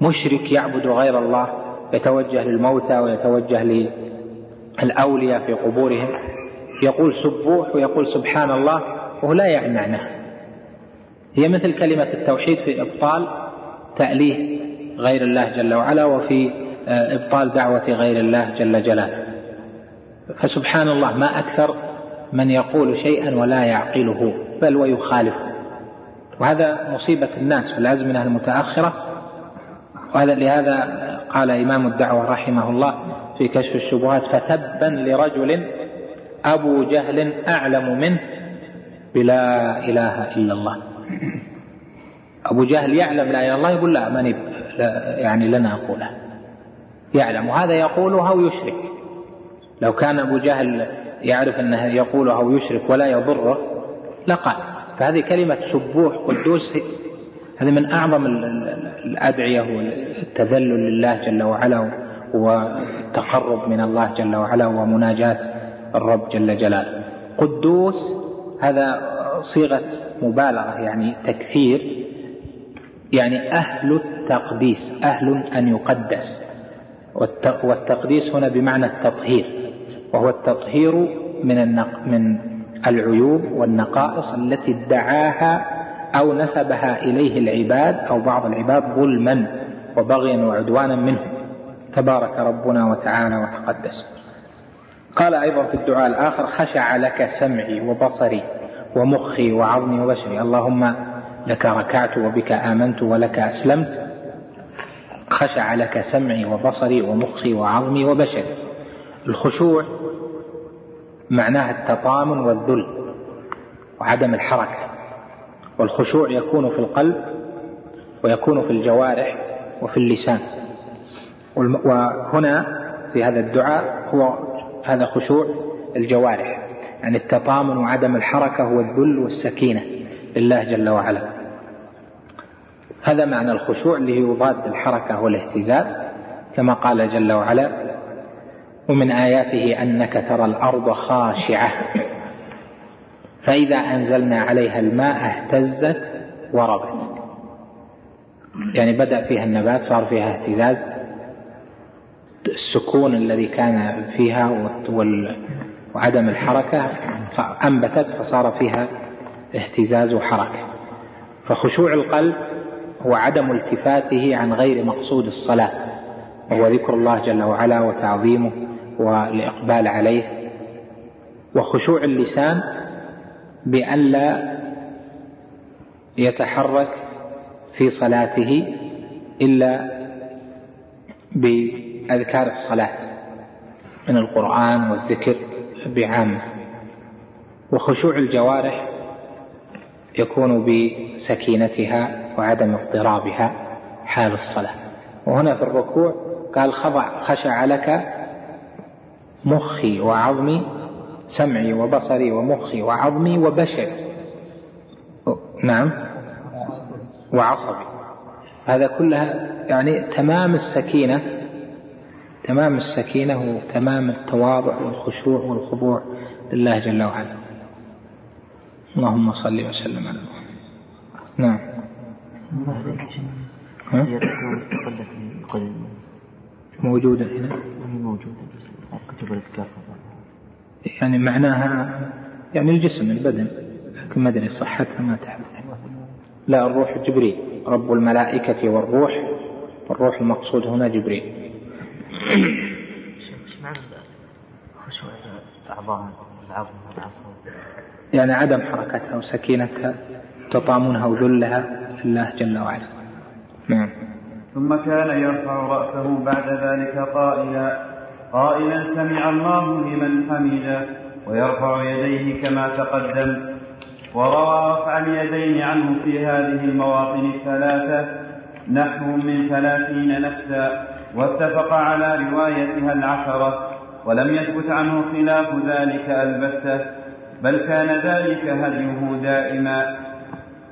مشرك يعبد غير الله يتوجه للموتى ويتوجه للأولياء في قبورهم يقول سبوح ويقول سبحان الله وهو لا يعني معناه هي مثل كلمة التوحيد في إبطال تأليه غير الله جل وعلا وفي آه، إبطال دعوة غير الله جل جلاله. فسبحان الله ما أكثر من يقول شيئا ولا يعقله بل ويخالفه وهذا مصيبة الناس في الأزمنة المتأخرة. وهذا لهذا قال إمام الدعوة رحمه الله في كشف الشبهات فتبا لرجل أبو جهل أعلم منه بلا إله إلا الله. أبو جهل يعلم لا إله إلا الله يقول لا ماني يعني لنا أقولها يعلم وهذا يقولها ويشرك لو كان أبو جهل يعرف أنه يقولها ويشرك ولا يضره لقال. فهذه كلمة سبوح قدوس هذه من أعظم الأدعية والتذلل لله جل وعلا والتقرب من الله جل وعلا ومناجاة الرب جل جلاله. قدوس هذا صيغة مبالغة يعني تكثير يعني أهل التقديس أهل أن يقدس. والتقديس هنا بمعنى التطهير وهو التطهير من من العيوب والنقائص التي ادعاها أو نسبها إليه العباد أو بعض العباد ظلما وبغيا وعدوانا منه. تبارك ربنا وتعالى وتقدس. قال أيضا في الدعاء الآخر خشع لك سمعي وبصري ومخي وعظمي وبشري. اللهم لك ركعت وبك آمنت ولك أسلمت. خشع لك سمعي وبصري ومخي وعظمي وبشري. الخشوع معناه التطامن والذل وعدم الحركة. والخشوع يكون في القلب ويكون في الجوارح وفي اللسان. وهنا في هذا الدعاء هو هذا خشوع الجوارح يعني التطامن وعدم الحركة والذل والسكينة لله جل وعلا. هذا معنى الخشوع اللي يضاد الحركة والاهتزاز كما قال جل وعلا ومن آياته أنك ترى الأرض خاشعة فإذا أنزلنا عليها الماء اهتزت وربت. يعني بدأ فيها النبات صار فيها اهتزاز السكون الذي كان فيها وعدم الحركة أنبتت فصار فيها اهتزاز وحركة. فخشوع القلب هو عدم التفاته عن غير مقصود الصلاة وهو ذكر الله جل وعلا وتعظيمه والإقبال عليه. وخشوع اللسان بألا يتحرك في صلاته إلا بأذكار الصلاة من القرآن والذكر بعامة. وخشوع الجوارح يكون بسكينتها وعدم اضطرابها حال الصلاة. وهنا في الركوع قال خضع خشع لك مخي وعظمي سمعي وبصري ومخي وعظمي وبشري. نعم. وعصبي. هذا كلها يعني تمام السكينة تمام السكينة وتمام التواضع والخشوع والخضوع لله جل وعلا. اللهم صل وسلم على محمد. نعم. موجودة هنا؟ موجودة كتب الكتاب يعني معناها يعني الجسم البدن لكن ما أدري صحتها ما تعرف لا الروح جبريل رب الملائكة والروح. الروح المقصود هنا جبريل. يعني عدم حركتها وسكينتها تطامنها وذلها لله جل وعلا. نعم. ثم كان يرفع رأسه بعد ذلك قائلا قائلا سمع الله لمن حمده ويرفع يديه كما تقدم. وروى رفع اليدين عنه في هذه المواطن الثلاثة نحو من ثلاثين نفسا. واتفق على روايتها العشرة ولم يثبت عنه خلاف ذلك البتة بل كان ذلك هديه دائما.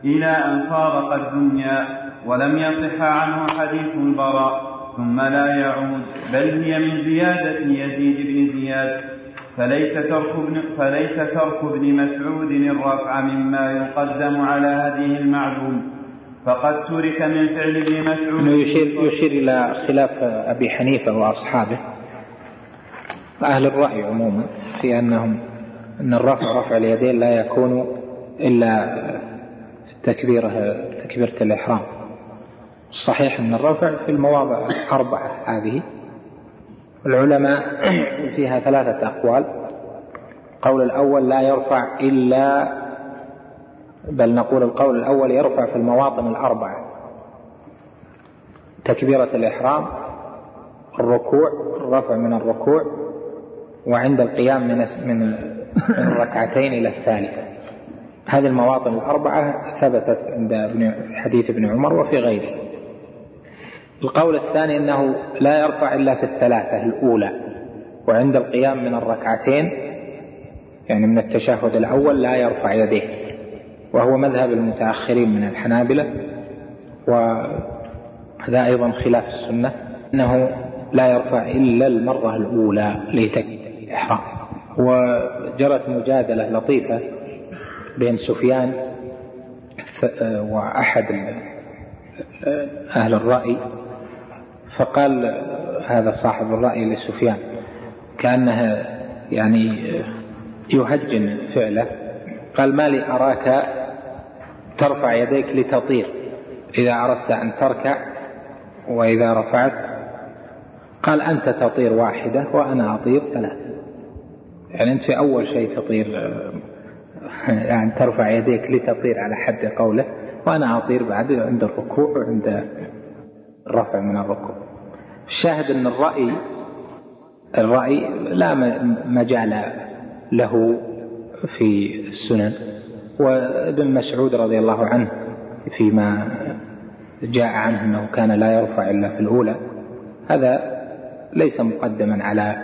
إلى أن فارق الدنيا ولم يصح عنه حديث البراء ثم لا يعود. بل هي من زيادة يزيد بن زياد. فليس ترك ابن فليس ترك ابن مسعود الرفع مما يقدم على هذه المعلوم. فقد ترك من فعل ابن مسعود يشير يشير إلى خلاف أبي حنيفة وأصحابه أهل الرأي عموما في انهم أن الرفع رفع اليدين لا يكون إلا في التكبيره تكبيرة الإحرام. الصحيح أن الرفع في المواضع الأربعة هذه. العلماء فيها ثلاثة أقوال. القول الأول لا يرفع إلا بل نقول القول الأول يرفع في المواطن الأربعة. تكبيرة الإحرام الركوع الرفع من الركوع وعند القيام من من الركعتين إلى الثالثة. هذه المواطن الأربعة ثبتت عند حديث ابن عمر وفي غيره. القول الثاني أنه لا يرفع إلا في الثلاثة الأولى وعند القيام من الركعتين يعني من التشهد الأول لا يرفع يديه. وهو مذهب المتأخرين من الحنابلة وهذا أيضا خلاف السنة أنه لا يرفع إلا المرة الأولى لتكبير الإحرام. وجرت مجادلة لطيفة بين سفيان وأحد أهل الرأي فقال هذا صاحب الرأي لسفيان كأنه يعني يهجن فعله قال ما لي أراك ترفع يديك لتطير. إذا أردت أن تركع وإذا رفعت قال أنت تطير واحدة وأنا أطير ثلاثة. يعني أنت في أول شيء تطير يعني ترفع يديك لتطير على حد قوله وأنا أطير بعد عند الركوع وعند الرفع من الركوع. الشاهد أن الرأي الرأي لا مجال له في السنن. وابن مسعود رضي الله عنه فيما جاء عنه أنه كان لا يرفع إلا في الأولى هذا ليس مقدما على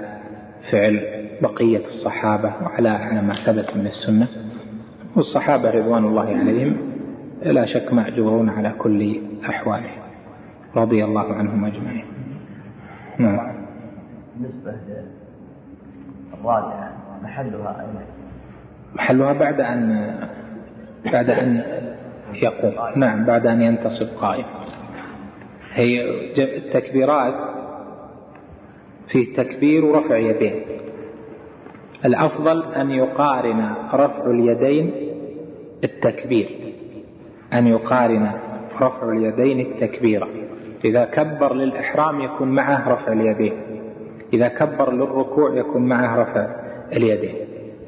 فعل بقية الصحابة وعلى على ما ثبت من السنة. والصحابة رضوان الله عليهم لا شك مأجورون على كل أحوالهم رضي الله عنهم أجمعين. نعم. بالنسبة للرابعة محلها أين؟ محلها بعد أن بعد أن يقوم. نعم بعد أن ينتصب قائم. هي التكبيرات فيه تكبير ورفع يدين. الأفضل أن يقارن رفع اليدين التكبير. أن يقارن رفع اليدين التكبير. إذا كبر للإحرام يكون معه رفع اليدين. إذا كبر للركوع يكون معه رفع اليدين.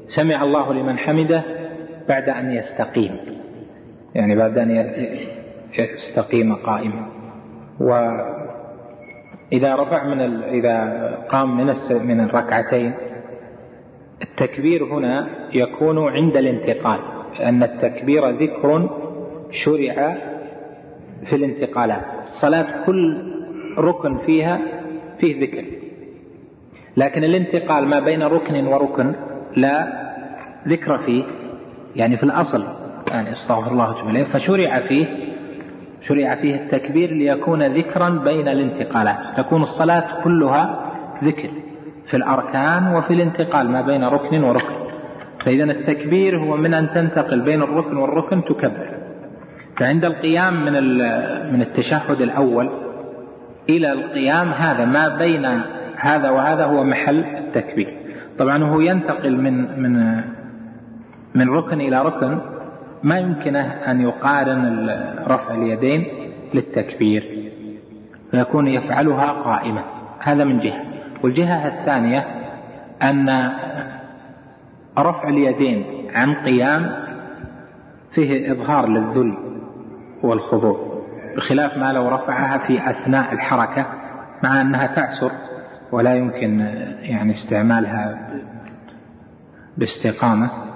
سمع الله لمن حمده. بعد أن يستقيم. يعني بعد أن يستقيم قائما وإذا رفع من ال... إذا قام من الس... من الركعتين التكبير هنا يكون عند الانتقال لأن التكبير ذكر شرع في الانتقالات. الصلاة كل ركن فيها فيه ذكر. لكن الانتقال ما بين ركن وركن لا ذكر فيه. يعني في الأصل يعني أستغفر الله وتوب إليه. فشرع فيه شرع فيه التكبير ليكون ذكرا بين الانتقالات. تكون الصلاة كلها ذكر في الأركان وفي الانتقال ما بين ركن وركن. فإذا التكبير هو من أن تنتقل بين الركن والركن تكبر. فعند القيام من من التشهد الأول إلى القيام هذا ما بين هذا وهذا هو محل التكبير. طبعا هو ينتقل من من من ركن إلى ركن ما يمكنه أن يقارن رفع اليدين للتكبير فيكون يفعلها قائمة هذا من جهة. والجهة الثانية أن رفع اليدين عن قيام فيه إظهار للذل والخضوع بخلاف ما لو رفعها في أثناء الحركة مع أنها تعسر ولا يمكن يعني استعمالها باستقامة.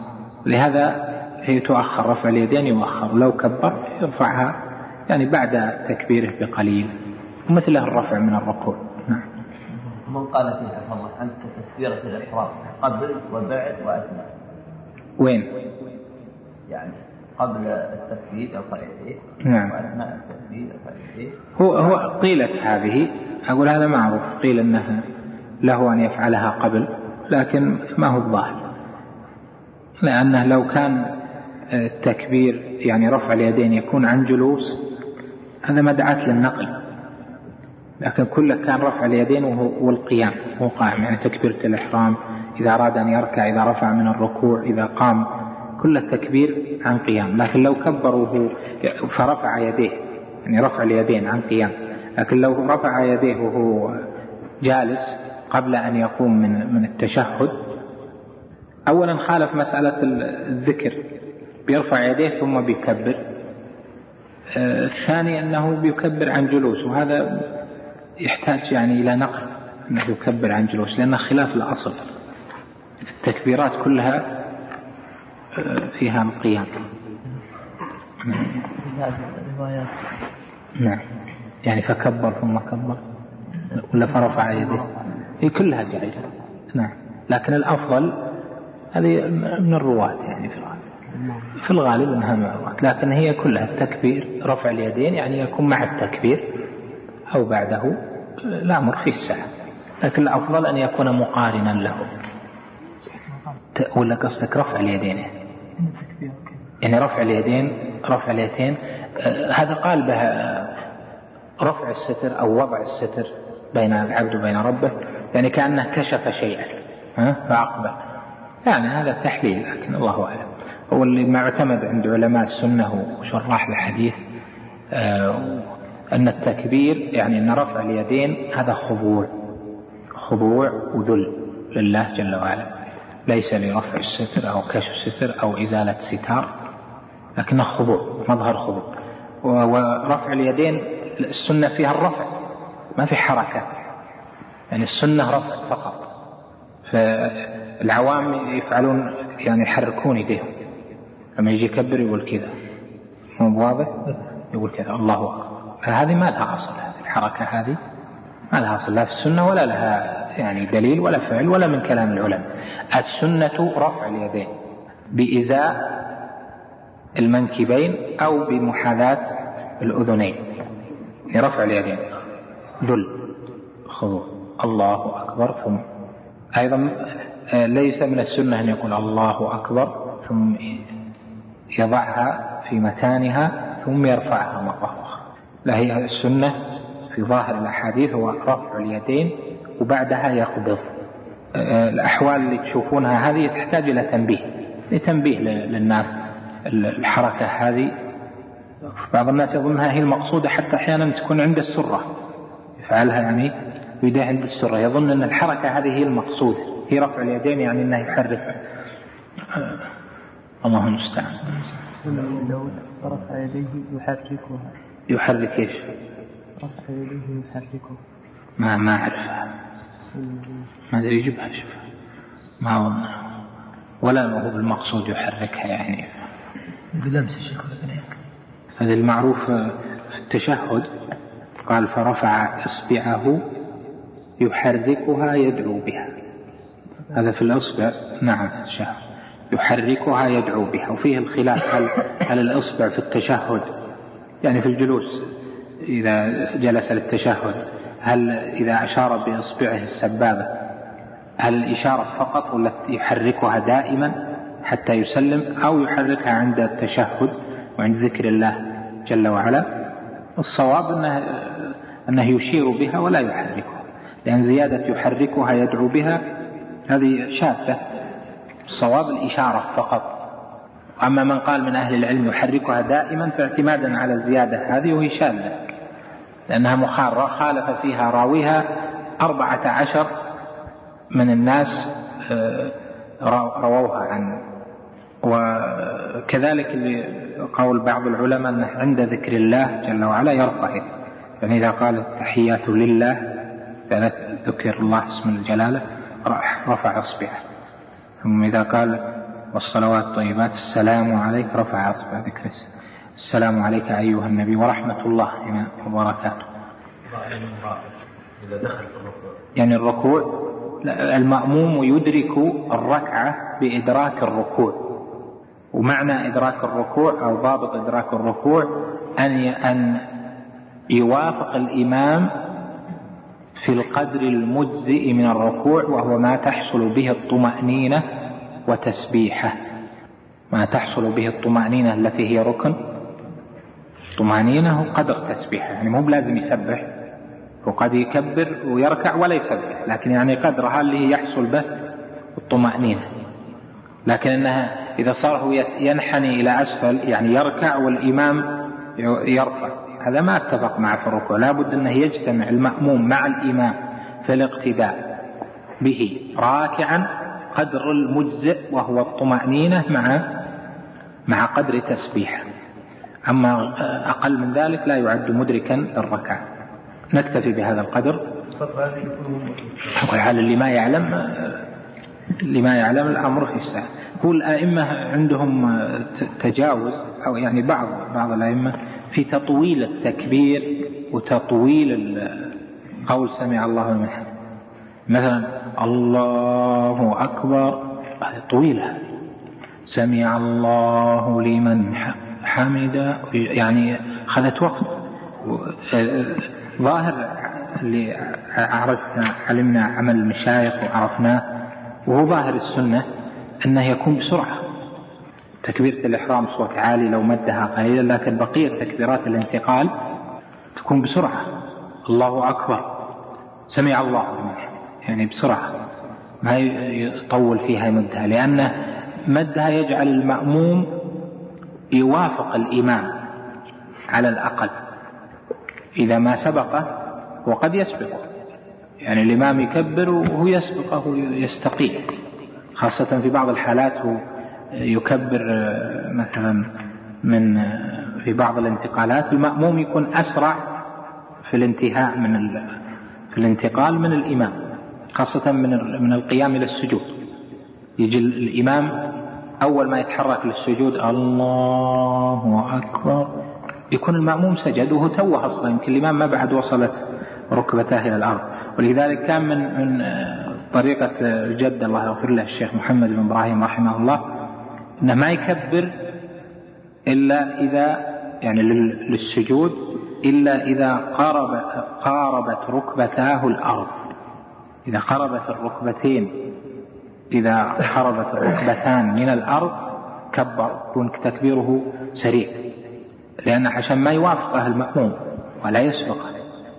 لهذا هي تؤخر رفع اليدين يؤخر لو كبر يرفعها يعني بعد تكبيره بقليل مثله الرفع من الركوع. نعم. من قال فيها الله أنت تكبيرة الإحرام قبل وبعد وأثناء وين؟ يعني قبل التكبير يرفع يديه نعم. وأثناء التكبير يرفع يديه. هو هو قيلت هذه أقول هذا معروف قيل أنها له أن يفعلها قبل لكن ما هو الظاهر. لأنه لو كان التكبير يعني رفع اليدين يكون عن جلوس هذا دعت للنقل. لكن كله كان رفع اليدين وهو والقيام هو قائم. يعني تكبيرة الإحرام إذا أراد أن يركع إذا رفع من الركوع إذا قام كل التكبير عن قيام. لكن لو كبر وهو فرفع يديه يعني رفع اليدين عن قيام. لكن لو رفع يديه وهو جالس قبل أن يقوم من من التشهد أولا خالف مسألة الذكر بيرفع يديه ثم بيكبر. الثاني أنه بيكبر عن جلوس وهذا يحتاج يعني إلى نقل أنه يكبر عن جلوس لأنه خلاف الأصل. التكبيرات كلها آه، فيها القيام روايات نعم. يعني فكبر ثم كبر ولا فرفع يديه هي كلها جائزة. نعم. لكن الأفضل هذه من الرواة يعني في الغالب. في الغالب أنها من الرواة. لكن هي كلها التكبير رفع اليدين يعني يكون مع التكبير أو بعده الأمر فيه سعة لكن الأفضل أن يكون مقارنا له. ولا قصدك رفع اليدين؟ يعني رفع اليدين رفع اليدين. هذا قال به رفع الستر أو وضع الستر بين العبد وبين ربه. يعني كأنه كشف شيئا ها فأقبل. يعني هذا تحليل لكن الله أعلم. هو اللي معتمد عند علماء السنة وشراح الحديث آه أن التكبير يعني أن رفع اليدين هذا خضوع خضوع وذل لله جل وعلا. ليس لرفع الستر أو كشف الستر أو إزالة ستار لكنه خضوع مظهر خضوع. ورفع اليدين السنة فيها الرفع ما في حركة. يعني السنة رفع فقط. فالعوام يفعلون يعني يحركون يديهم لما يجي يكبر يقول كذا. مو واضح يقول كذا. الله أكبر. فهذه ما لها أصل هذه الحركة هذه. ما لها أصل لا في السنة ولا لها يعني دليل ولا فعل ولا من كلام العلماء. السنة رفع اليدين بإزاء المنكبين أو بمحاذاة الأذنين. رفع اليدين. ذل خضوع الله أكبر. ثم أيضا آه، ليس من السنة أن يقول الله أكبر ثم يضعها في مكانها ثم يرفعها مرة أخرى. لا هي السنة في ظاهر الأحاديث هو رفع اليدين وبعدها يقبض. آه، الأحوال اللي تشوفونها هذه تحتاج إلى تنبيه لتنبيه للناس. الحركة هذه بعض الناس يظنها هي المقصودة حتى أحيانا تكون عند السرة. يفعلها يعني يديه عند السرة. يظن أن الحركة هذه هي المقصودة هي رفع اليدين يعني أنه يحرك الله المستعان. رفع يديه يحركها يحرك إيش؟ رفع يديه يحركها ما ما أعرفها ما أدري يجيبها شوف. ما أظن ولا هو بالمقصود يحركها يعني. بلمس الشيخ هذا المعروف في التشهد. قال فرفع إصبعه يحركها يدعو بها. هذا في الإصبع. نعم التشهد يحركها يدعو بها. وفيه الخلاف هل, هل الإصبع في التشهد؟ يعني في الجلوس إذا جلس للتشهد هل إذا أشار بإصبعه السبابة هل الإشارة فقط ولا يحركها دائما حتى يسلم أو يحركها عند التشهد وعند ذكر الله جل وعلا؟ الصواب أنه, أنه يشير بها ولا يحركها لأن زيادة يحركها يدعو بها هذه شاذة. الصواب الإشارة فقط. أما من قال من أهل العلم يحركها دائما فاعتمادا على الزيادة هذه وهي شاذة. لأنها مخارة خالف فيها راويها أربعة عشر من الناس آه، رووها عن وكذلك قول بعض العلماء أنه عند ذكر الله جل وعلا يرفع يعني إذا قال التحيات لله ذكر الله اسم الجلالة. رفع إصبعه. ثم إذا قال والصلوات الطيبات السلام عليك رفع إصبع ذكر السلام عليك أيها النبي ورحمة الله وبركاته. يعني الركوع المأموم يدرك الركعة بإدراك الركوع. ومعنى إدراك الركوع أو ضابط إدراك الركوع أن أن يوافق الإمام في القدر المجزئ من الركوع وهو ما تحصل به الطمأنينة وتسبيحه. ما تحصل به الطمأنينة التي هي ركن؟ الطمأنينة قدر تسبيحه. يعني مو بلازم يسبح وقد يكبر ويركع ولا يسبح لكن يعني قدرها اللي يحصل به الطمأنينة. لكن إنها إذا صار هو ينحني إلى أسفل يعني يركع والإمام يرفع. هذا ما اتفق معه في الركوع لابد أنه يجتمع المأموم مع الإمام في الاقتداء به راكعا قدر المجزئ وهو الطمأنينة مع مع قدر تسبيحه. أما أقل من ذلك لا يعد مدركا للركعة. نكتفي بهذا القدر. على حال اللي ما يعلم اللي ما يعلم الأمر في الساعة. هو الأئمة عندهم تجاوز أو يعني بعض بعض الأئمة في تطويل التكبير وتطويل قول سمع الله لمن مثلا الله أكبر. هذه طويلة. سمع الله لمن حمد يعني أخذت وقت. ظاهر اللي عرفنا علمنا عمل المشايخ وعرفناه وهو ظاهر السنة أنه يكون بسرعة. تكبيرة الإحرام صوت عالي لو مدها قليلا لكن بقية تكبيرات الانتقال تكون بسرعة. الله أكبر. سمع الله يعني بسرعة. ما يطول فيها يمدها لأن مدها يجعل المأموم يوافق الإمام على الأقل. إذا ما سبقه وقد يسبقه يعني الإمام يكبر وهو يسبقه يستقيم خاصة في بعض الحالات هو يكبر مثلا من في بعض الانتقالات. المأموم يكون أسرع في الانتهاء من في الانتقال من الإمام خاصة من من القيام إلى السجود. يجي الإمام أول ما يتحرك للسجود الله أكبر. يكون المأموم سجد وهو توه أصلا يمكن الإمام ما بعد وصلت ركبتاه إلى الأرض. ولذلك كان من من طريقة الجد الله يغفر له الشيخ محمد بن إبراهيم رحمه الله أنه ما يكبر إلا إذا يعني للسجود إلا إذا قارب قاربت ركبتاه الأرض. إذا قربت الركبتين إذا قربت الركبتان من الأرض كبر يكون تكبيره سريع. لأن عشان ما يوافقه المأموم ولا يسبقه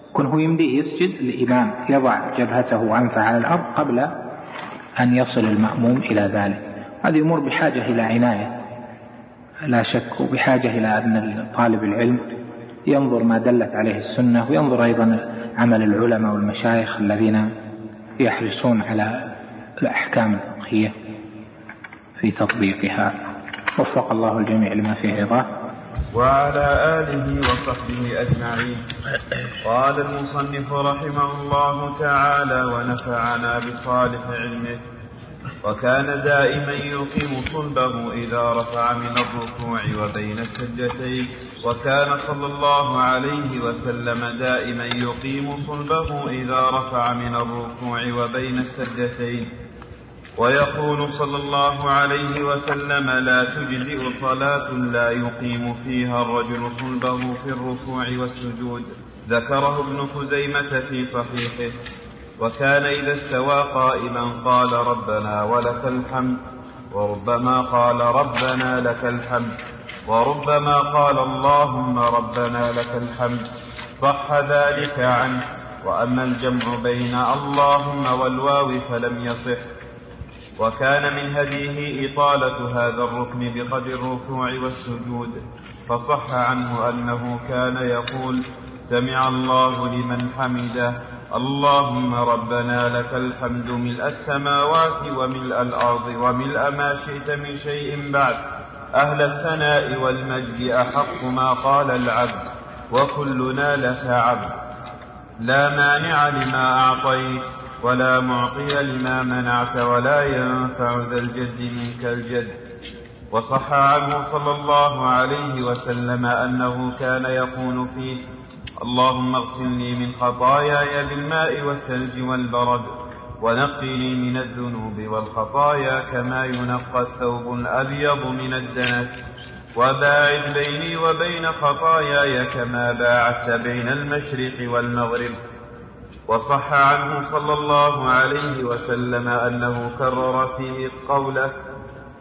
يكون هو يمديه يسجد الإمام يضع جبهته وأنفه على الأرض قبل أن يصل المأموم إلى ذلك. هذه أمور بحاجة إلى عناية. لا شك وبحاجة إلى أن طالب العلم ينظر ما دلت عليه السنة وينظر أيضا عمل العلماء والمشايخ الذين يحرصون على الأحكام الفقهية في تطبيقها. وفق الله الجميع لما فيه رضاه. وعلى آله وصحبه أجمعين. قال المصنف رحمه الله تعالى ونفعنا بصالح علمه وكان دائما يقيم صلبه إذا رفع من الركوع وبين السجدتين وكان صلى الله عليه وسلم دائما يقيم صلبه إذا رفع من الركوع وبين السجدتين ويقول صلى الله عليه وسلم لا تجزئ صلاة لا يقيم فيها الرجل صلبه في الركوع والسجود. ذكره ابن خزيمة في صحيحه. وكان إذا استوى قائما قال ربنا ولك الحمد وربما قال ربنا لك الحمد وربما قال اللهم ربنا لك الحمد صح ذلك عنه. وأما الجمع بين اللهم والواو فلم يصح. وكان من هديه إطالة هذا الركن بقدر الركوع والسجود فصح عنه أنه كان يقول سمع الله لمن حمده. اللهم ربنا لك الحمد ملء السماوات وملء الأرض وملء ما شئت من شيء بعد. أهل الثناء والمجد أحق ما قال العبد وكلنا لك عبد. لا مانع لما أعطيت ولا معطي لما منعت ولا ينفع ذا الجد منك الجد. وصح عنه صلى الله عليه وسلم أنه كان يقول فيه اللهم اغسلني من خطاياي بالماء والثلج والبرد ونقني من الذنوب والخطايا كما ينقى الثوب الأبيض من الدنس. وباعد بيني وبين خطاياي كما باعدت بين المشرق والمغرب. وصح عنه صلى الله عليه وسلم أنه كرر فيه قوله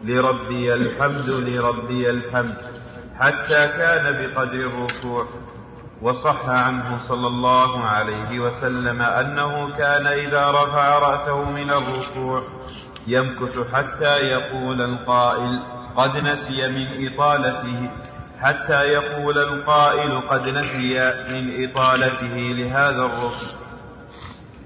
لربي الحمد لربي الحمد حتى كان بقدر الركوع. وصح عنه صلى الله عليه وسلم أنه كان إذا رفع رأسه من الركوع يمكث حتى يقول القائل قد نسي من إطالته. حتى يقول القائل قد نسي من إطالته. لهذا الركن.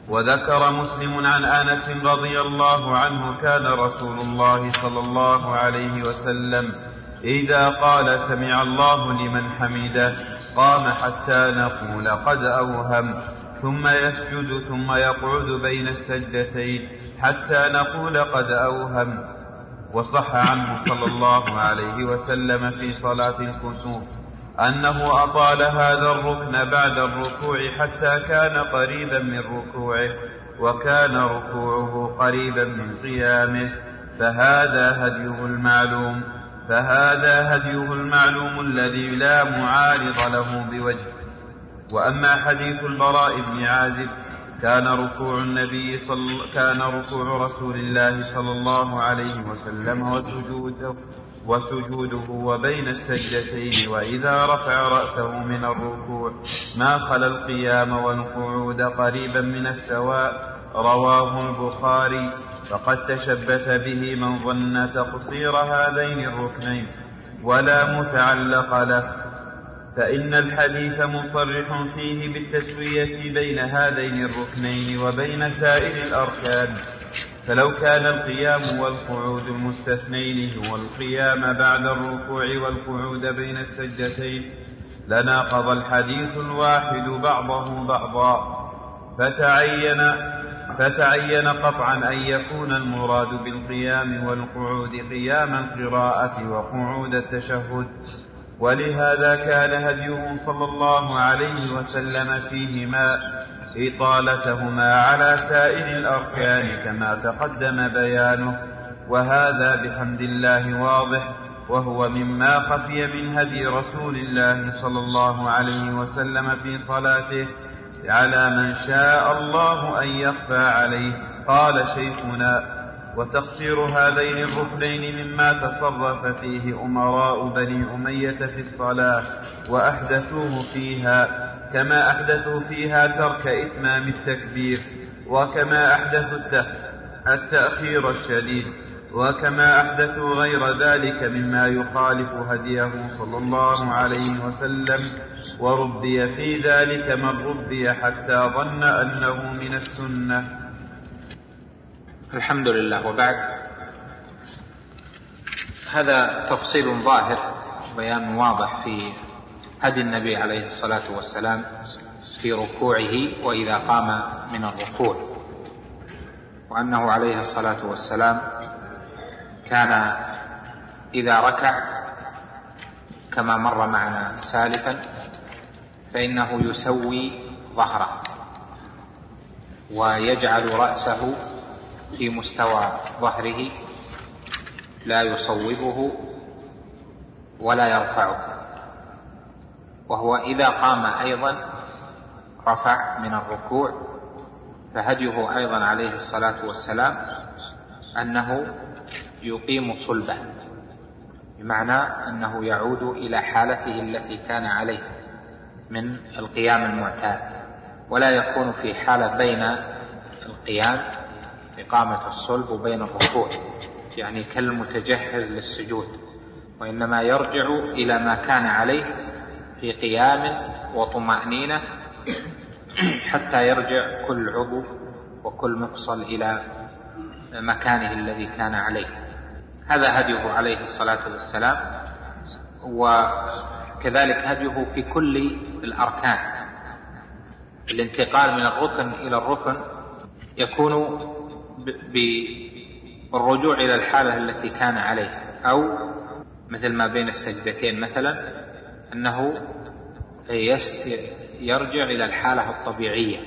وذكر مسلم عن أنس رضي الله عنه كان رسول الله صلى الله عليه وسلم إذا قال سمع الله لمن حمده. قام حتى نقول قد أوهم ثم يسجد ثم يقعد بين السجدتين حتى نقول قد أوهم. وصح عنه صلى الله عليه وسلم في صلاة الكسوف أنه أطال هذا الركن بعد الركوع حتى كان قريبا من ركوعه وكان ركوعه قريبا من قيامه فهذا هديه المعلوم. فهذا هديه المعلوم الذي لا معارض له بوجه. وأما حديث البراء بن عازب كان ركوع النبي صل كان ركوع رسول الله صلى الله عليه وسلم وسجوده وسجوده وبين السجدتين وإذا رفع رأسه من الركوع ما خلا القيام والقعود قريبا من السواء. رواه البخاري. فقد تشبث به من ظن تقصير هذين الركنين ولا متعلق له. فإن الحديث مصرح فيه بالتسوية بين هذين الركنين وبين سائر الأركان. فلو كان القيام والقعود المستثنين هو القيام بعد الركوع والقعود بين السجدتين لناقض الحديث الواحد بعضه بعضا. فتعين فتعين قطعا أن يكون المراد بالقيام والقعود قيام القراءة وقعود التشهد. ولهذا كان هديه صلى الله عليه وسلم فيهما إطالتهما على سائر الأركان كما تقدم بيانه. وهذا بحمد الله واضح وهو مما خفي من هدي رسول الله صلى الله عليه وسلم في صلاته. على من شاء الله أن يخفى عليه. قال شيخنا وتقصير هذين الركنين مما تصرف فيه أمراء بني أمية في الصلاة وأحدثوه فيها كما أحدثوا فيها ترك إتمام التكبير وكما أحدثوا التأخير الشديد وكما أحدثوا غير ذلك مما يخالف هديه صلى الله عليه وسلم وربي في ذلك من ربي حتى ظن أنه من السنة. الحمد لله. وبعد هذا تفصيل ظاهر بيان واضح في هدي النبي عليه الصلاة والسلام في ركوعه وإذا قام من الركوع وأنه عليه الصلاة والسلام كان إذا ركع كما مر معنا سالفا فإنه يسوي ظهره ويجعل رأسه في مستوى ظهره لا يصوبه ولا يرفعه. وهو إذا قام أيضا رفع من الركوع فهديه أيضا عليه الصلاة والسلام أنه يقيم صلبه بمعنى أنه يعود إلى حالته التي كان عليه. من القيام المعتاد ولا يكون في حالة بين القيام إقامة الصلب بين الركوع يعني كالمتجهز للسجود وإنما يرجع إلى ما كان عليه في قيام وطمأنينة حتى يرجع كل عضو وكل مفصل إلى مكانه الذي كان عليه. هذا هديه عليه الصلاة والسلام وكذلك هديه في كل الأركان. الانتقال من الركن إلى الركن يكون بالرجوع إلى الحالة التي كان عليها أو مثل ما بين السجدتين مثلا أنه يرجع إلى الحالة الطبيعية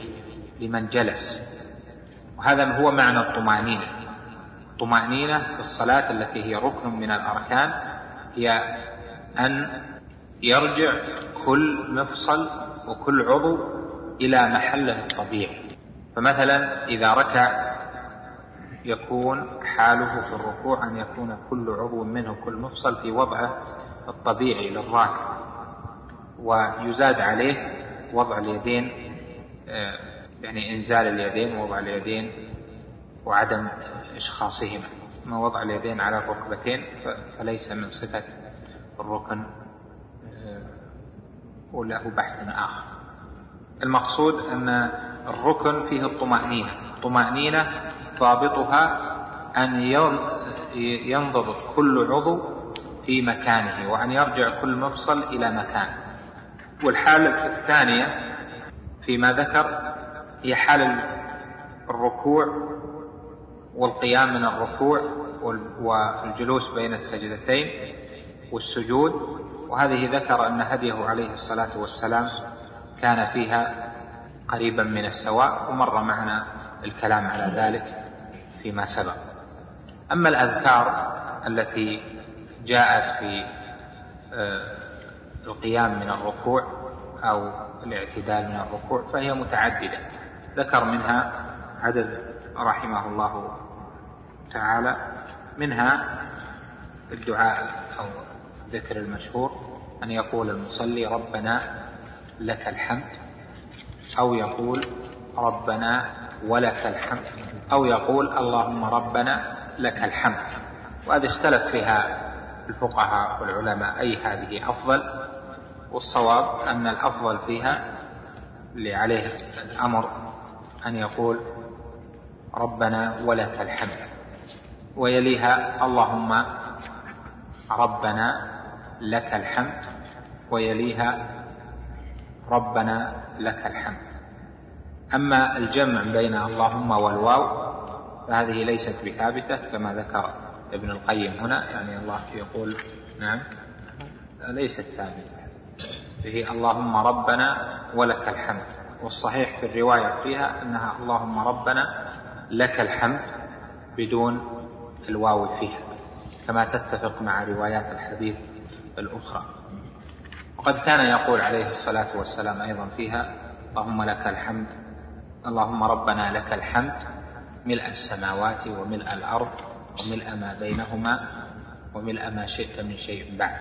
لمن جلس. وهذا هو معنى الطمأنينة. الطمأنينة في الصلاة التي هي ركن من الأركان هي أن يرجع كل مفصل وكل عضو إلى محله الطبيعي. فمثلا إذا ركع يكون حاله في الركوع أن يكون كل عضو منه كل مفصل في وضعه الطبيعي للراكع ويزاد عليه وضع اليدين آه، يعني إنزال اليدين ووضع اليدين وعدم إشخاصهما ما وضع اليدين على الركبتين فليس من صفة الركن وله بحث آخر. المقصود أن الركن فيه الطمأنينة. الطمأنينة ضابطها أن ينضبط كل عضو في مكانه وأن يرجع كل مفصل إلى مكانه. والحالة الثانية فيما ذكر هي حال الركوع والقيام من الركوع والجلوس بين السجدتين والسجود. وهذه ذكر أن هديه عليه الصلاة والسلام كان فيها قريبا من السواء ومر معنا الكلام على ذلك فيما سبق. أما الأذكار التي جاءت في آه، القيام من الركوع أو الاعتدال من الركوع فهي متعددة. ذكر منها عدد رحمه الله تعالى منها الدعاء أو الذكر المشهور أن يقول المصلي ربنا لك الحمد أو يقول ربنا ولك الحمد أو يقول اللهم ربنا لك الحمد. وهذه اختلف فيها الفقهاء والعلماء أي هذه أفضل. والصواب أن الأفضل فيها اللي عليه الأمر أن يقول ربنا ولك الحمد. ويليها اللهم ربنا لك الحمد ويليها ربنا لك الحمد. أما الجمع بين اللهم والواو فهذه ليست بثابتة كما ذكر ابن القيم هنا يعني الله يقول نعم ليست ثابتة. به اللهم ربنا ولك الحمد. والصحيح في الرواية فيها أنها اللهم ربنا لك الحمد بدون الواو فيها كما تتفق مع روايات الحديث الأخرى. وقد كان يقول عليه الصلاة والسلام أيضا فيها اللهم لك الحمد اللهم ربنا لك الحمد ملء السماوات وملء الأرض وملء ما بينهما وملء ما شئت من شيء بعد.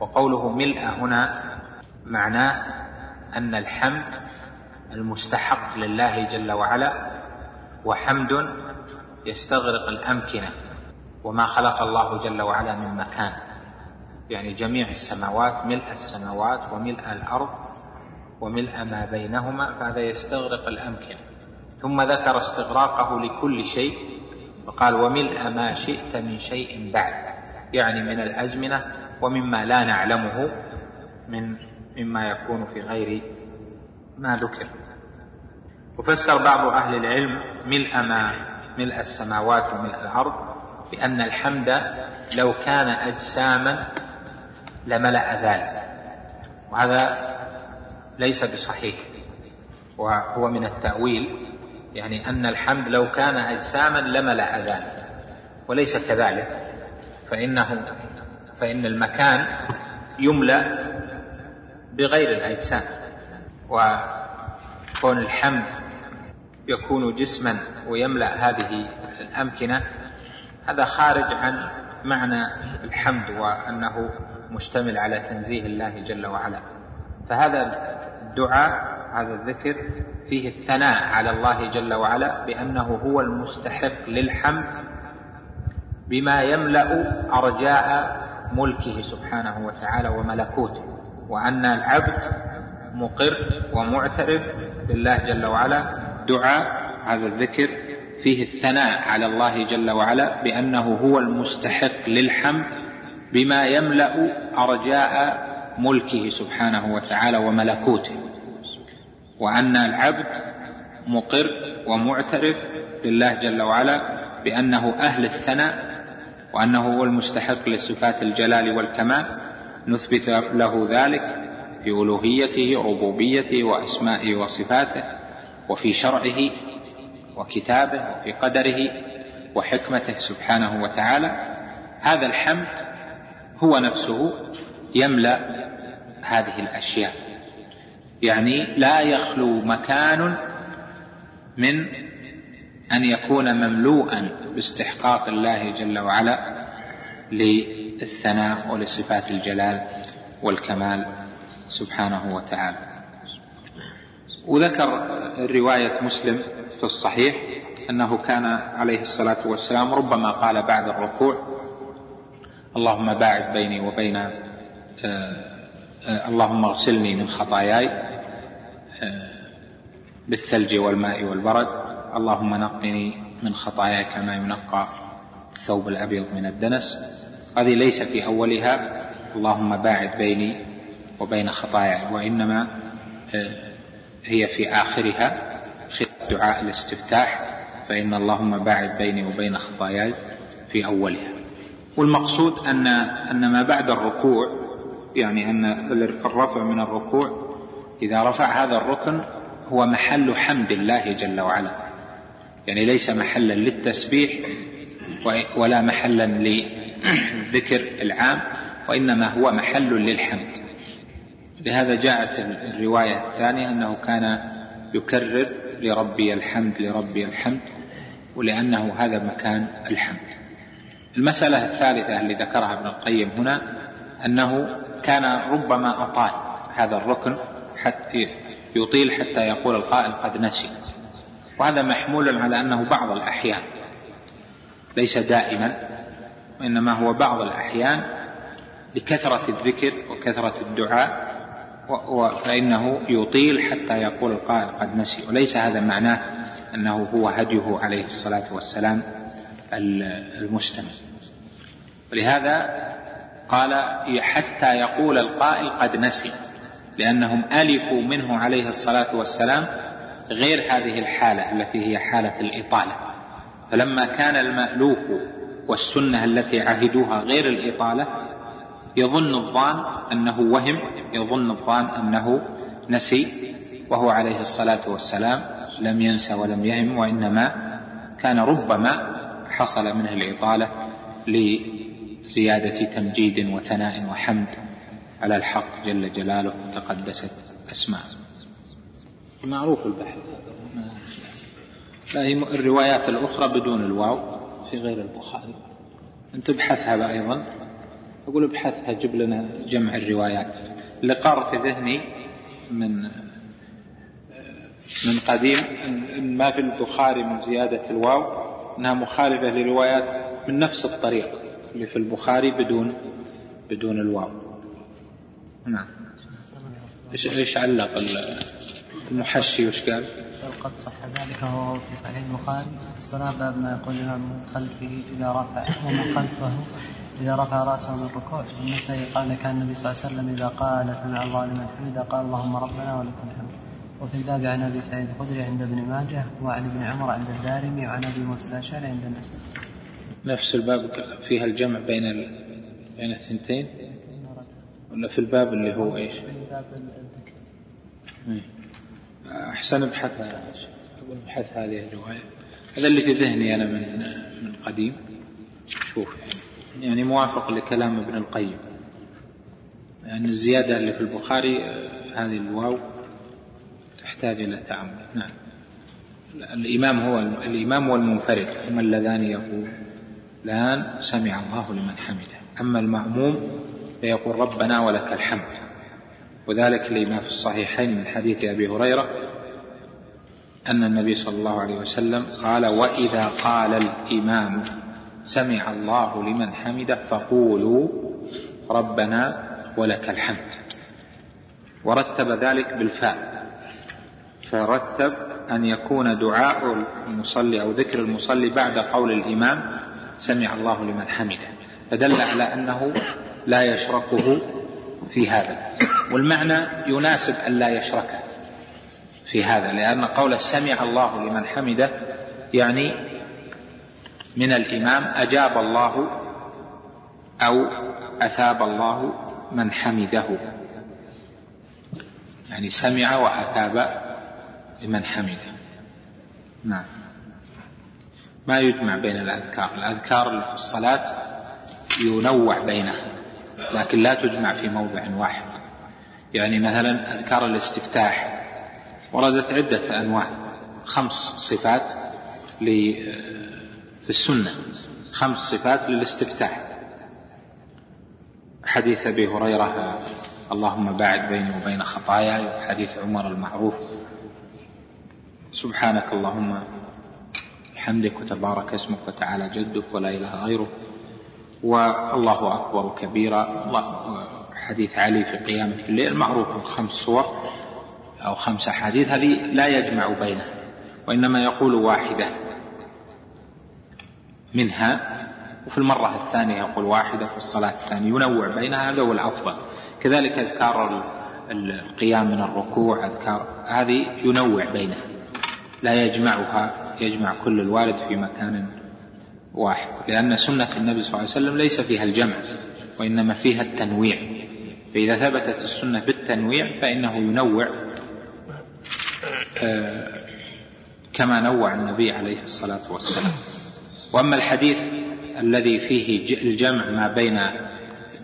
وقوله ملء هنا معناه أن الحمد المستحق لله جل وعلا وحمد يستغرق الأمكنة وما خلق الله جل وعلا من مكان. يعني جميع السماوات ملء السماوات وملء الأرض وملء ما بينهما فهذا يستغرق الأمكنة. ثم ذكر استغراقه لكل شيء وقال وملء ما شئت من شيء بعد. يعني من الأزمنة ومما لا نعلمه من مما يكون في غير ما ذكر. وفسر بعض أهل العلم ملء ما ملء السماوات وملء الأرض بأن الحمد لو كان أجساما لملأ ذلك. وهذا ليس بصحيح. وهو من التأويل يعني أن الحمد لو كان أجساما لملأ ذلك. وليس كذلك. فإنه فإن المكان يملأ بغير الأجسام. وكون الحمد يكون جسما ويملأ هذه الأمكنة هذا خارج عن معنى الحمد وأنه مشتمل على تنزيه الله جل وعلا. فهذا الدعاء هذا الذكر فيه الثناء على الله جل وعلا بأنه هو المستحق للحمد بما يملأ أرجاء ملكه سبحانه وتعالى وملكوته وأن العبد مقر ومعترف لله جل وعلا. دعاء هذا الذكر فيه الثناء على الله جل وعلا بأنه هو المستحق للحمد بما يملأ أرجاء ملكه سبحانه وتعالى وملكوته. وأن العبد مقر ومعترف لله جل وعلا بأنه أهل الثناء وأنه هو المستحق لصفات الجلال والكمال. نثبت له ذلك في ألوهيته ربوبيته وأسمائه وصفاته وفي شرعه وكتابه وفي قدره وحكمته سبحانه وتعالى. هذا الحمد هو نفسه يملأ هذه الأشياء. يعني لا يخلو مكان من أن يكون مملوءا باستحقاق الله جل وعلا للثناء ولصفات الجلال والكمال سبحانه وتعالى. وذكر رواية مسلم في الصحيح أنه كان عليه الصلاة والسلام ربما قال بعد الركوع اللهم باعد بيني وبين آه، آه، اللهم اغسلني من خطاياي آه، بالثلج والماء والبرد. اللهم نقني من خطاياي كما ينقى الثوب الأبيض من الدنس. هذه ليس في أولها. اللهم باعد بيني وبين خطاياي وإنما هي في آخرها. دعاء الاستفتاح فإن اللهم باعد بيني وبين خطاياي في أولها. والمقصود أن أن ما بعد الركوع يعني أن الرفع من الركوع إذا رفع هذا الركن هو محل حمد الله جل وعلا. يعني ليس محلا للتسبيح ولا محلا للذكر العام وإنما هو محل للحمد. لهذا جاءت الرواية الثانية أنه كان يكرر لربي الحمد لربي الحمد ولأنه هذا مكان الحمد. المسألة الثالثة اللي ذكرها ابن القيم هنا أنه كان ربما أطال هذا الركن حتى يطيل حتى يقول القائل قد نسي. وهذا محمول على أنه بعض الأحيان ليس دائما وإنما هو بعض الأحيان لكثرة الذكر وكثرة الدعاء فإنه يطيل حتى يقول القائل قد نسي. وليس هذا معناه أنه هو هديه عليه الصلاة والسلام المستمر ولهذا قال حتى يقول القائل قد نسي لأنهم ألفوا منه عليه الصلاة والسلام غير هذه الحالة التي هي حالة الإطالة. فلما كان المألوف والسنة التي عهدوها غير الإطالة يظن الظان أنه وهم يظن الظان أنه نسي وهو عليه الصلاة والسلام لم ينسى ولم يهم وإنما كان ربما حصل منه الإطالة لزيادة تمجيد وثناء وحمد على الحق جل جلاله وتقدست أسماء. معروف البحث. هذا الروايات الأخرى بدون الواو. في غير البخاري. أنت ابحثها أيضا. أقول ابحثها جب لنا جمع الروايات. اللي قار في ذهني من من قديم إن ما في البخاري من زيادة الواو أنها مخالفة لروايات من نفس الطريق. اللي في البخاري بدون بدون الواو. نعم. إيش إيش علق المحشي؟ وش قال؟ قد صح ذلك وهو في صحيح البخاري. الصلاة باب ما يقول الإمام من خلفه إذا رفع ومن خلفه إذا رفع رأسه من الركوع. والنسائي قال كان النبي صلى الله عليه وسلم إذا قال سمع الله لمن حمده قال اللهم ربنا ولك الحمد. وفي الباب عن أبي سعيد الخدري عند ابن ماجه وعن ابن عمر عند الدارمي وعن أبي موسى الأشعري عند النسائي. نفس الباب فيها الجمع بين ال... بين الثنتين؟ ولا في الباب اللي هو إيش؟ إيه. أحسن أبحث أقول أبحث هذه الرواية. هذا اللي في ذهني أنا من من قديم. شوف يعني, يعني موافق لكلام ابن القيم. يعني الزيادة اللي في البخاري هذه الواو تحتاج إلى تأمل نعم. الإمام هو الإمام والمنفرد هما اللذان يقولان سمع الله لمن حمده. أما المأموم فيقول ربنا ولك الحمد. وذلك لما في الصحيحين من حديث أبي هريرة أن النبي صلى الله عليه وسلم قال وإذا قال الإمام سمع الله لمن حمده فقولوا ربنا ولك الحمد. ورتب ذلك بالفاء. فرتب أن يكون دعاء المصلي أو ذكر المصلي بعد قول الإمام سمع الله لمن حمده. فدل على أنه لا يشركه في هذا. والمعنى يناسب أن لا يشركه في هذا لأن قول سمع الله لمن حمده يعني من الإمام أجاب الله أو أثاب الله من حمده. يعني سمع وأثاب لمن حمده. نعم. ما يجمع بين الأذكار. الأذكار في الصلاة ينوع بينها لكن لا تجمع في موضع واحد. يعني مثلا أذكار الاستفتاح. وردت عدة أنواع خمس صفات في السنة. خمس صفات للاستفتاح. حديث أبي هريرة اللهم باعد بيني وبين خطاياي. وحديث عمر المعروف. سبحانك اللهم بحمدك وتبارك اسمك وتعالى جدك ولا إله غيرك والله أكبر كبيرا. حديث علي في قيامة الليل معروف خمس صور أو خمس أحاديث هذه لا يجمع بينها وإنما يقول واحدة منها وفي المرة الثانية يقول واحدة في الصلاة الثانية ينوع بينها هذا هو الأفضل. كذلك أذكار القيام من الركوع أذكار هذه ينوع بينها لا يجمعها يجمع كل الوارد في مكان واحد لأن سنة النبي صلى الله عليه وسلم ليس فيها الجمع وإنما فيها التنويع. فإذا ثبتت السنة بالتنويع فإنه ينوع آه، كما نوع النبي عليه الصلاة والسلام. وأما الحديث الذي فيه الجمع ما بين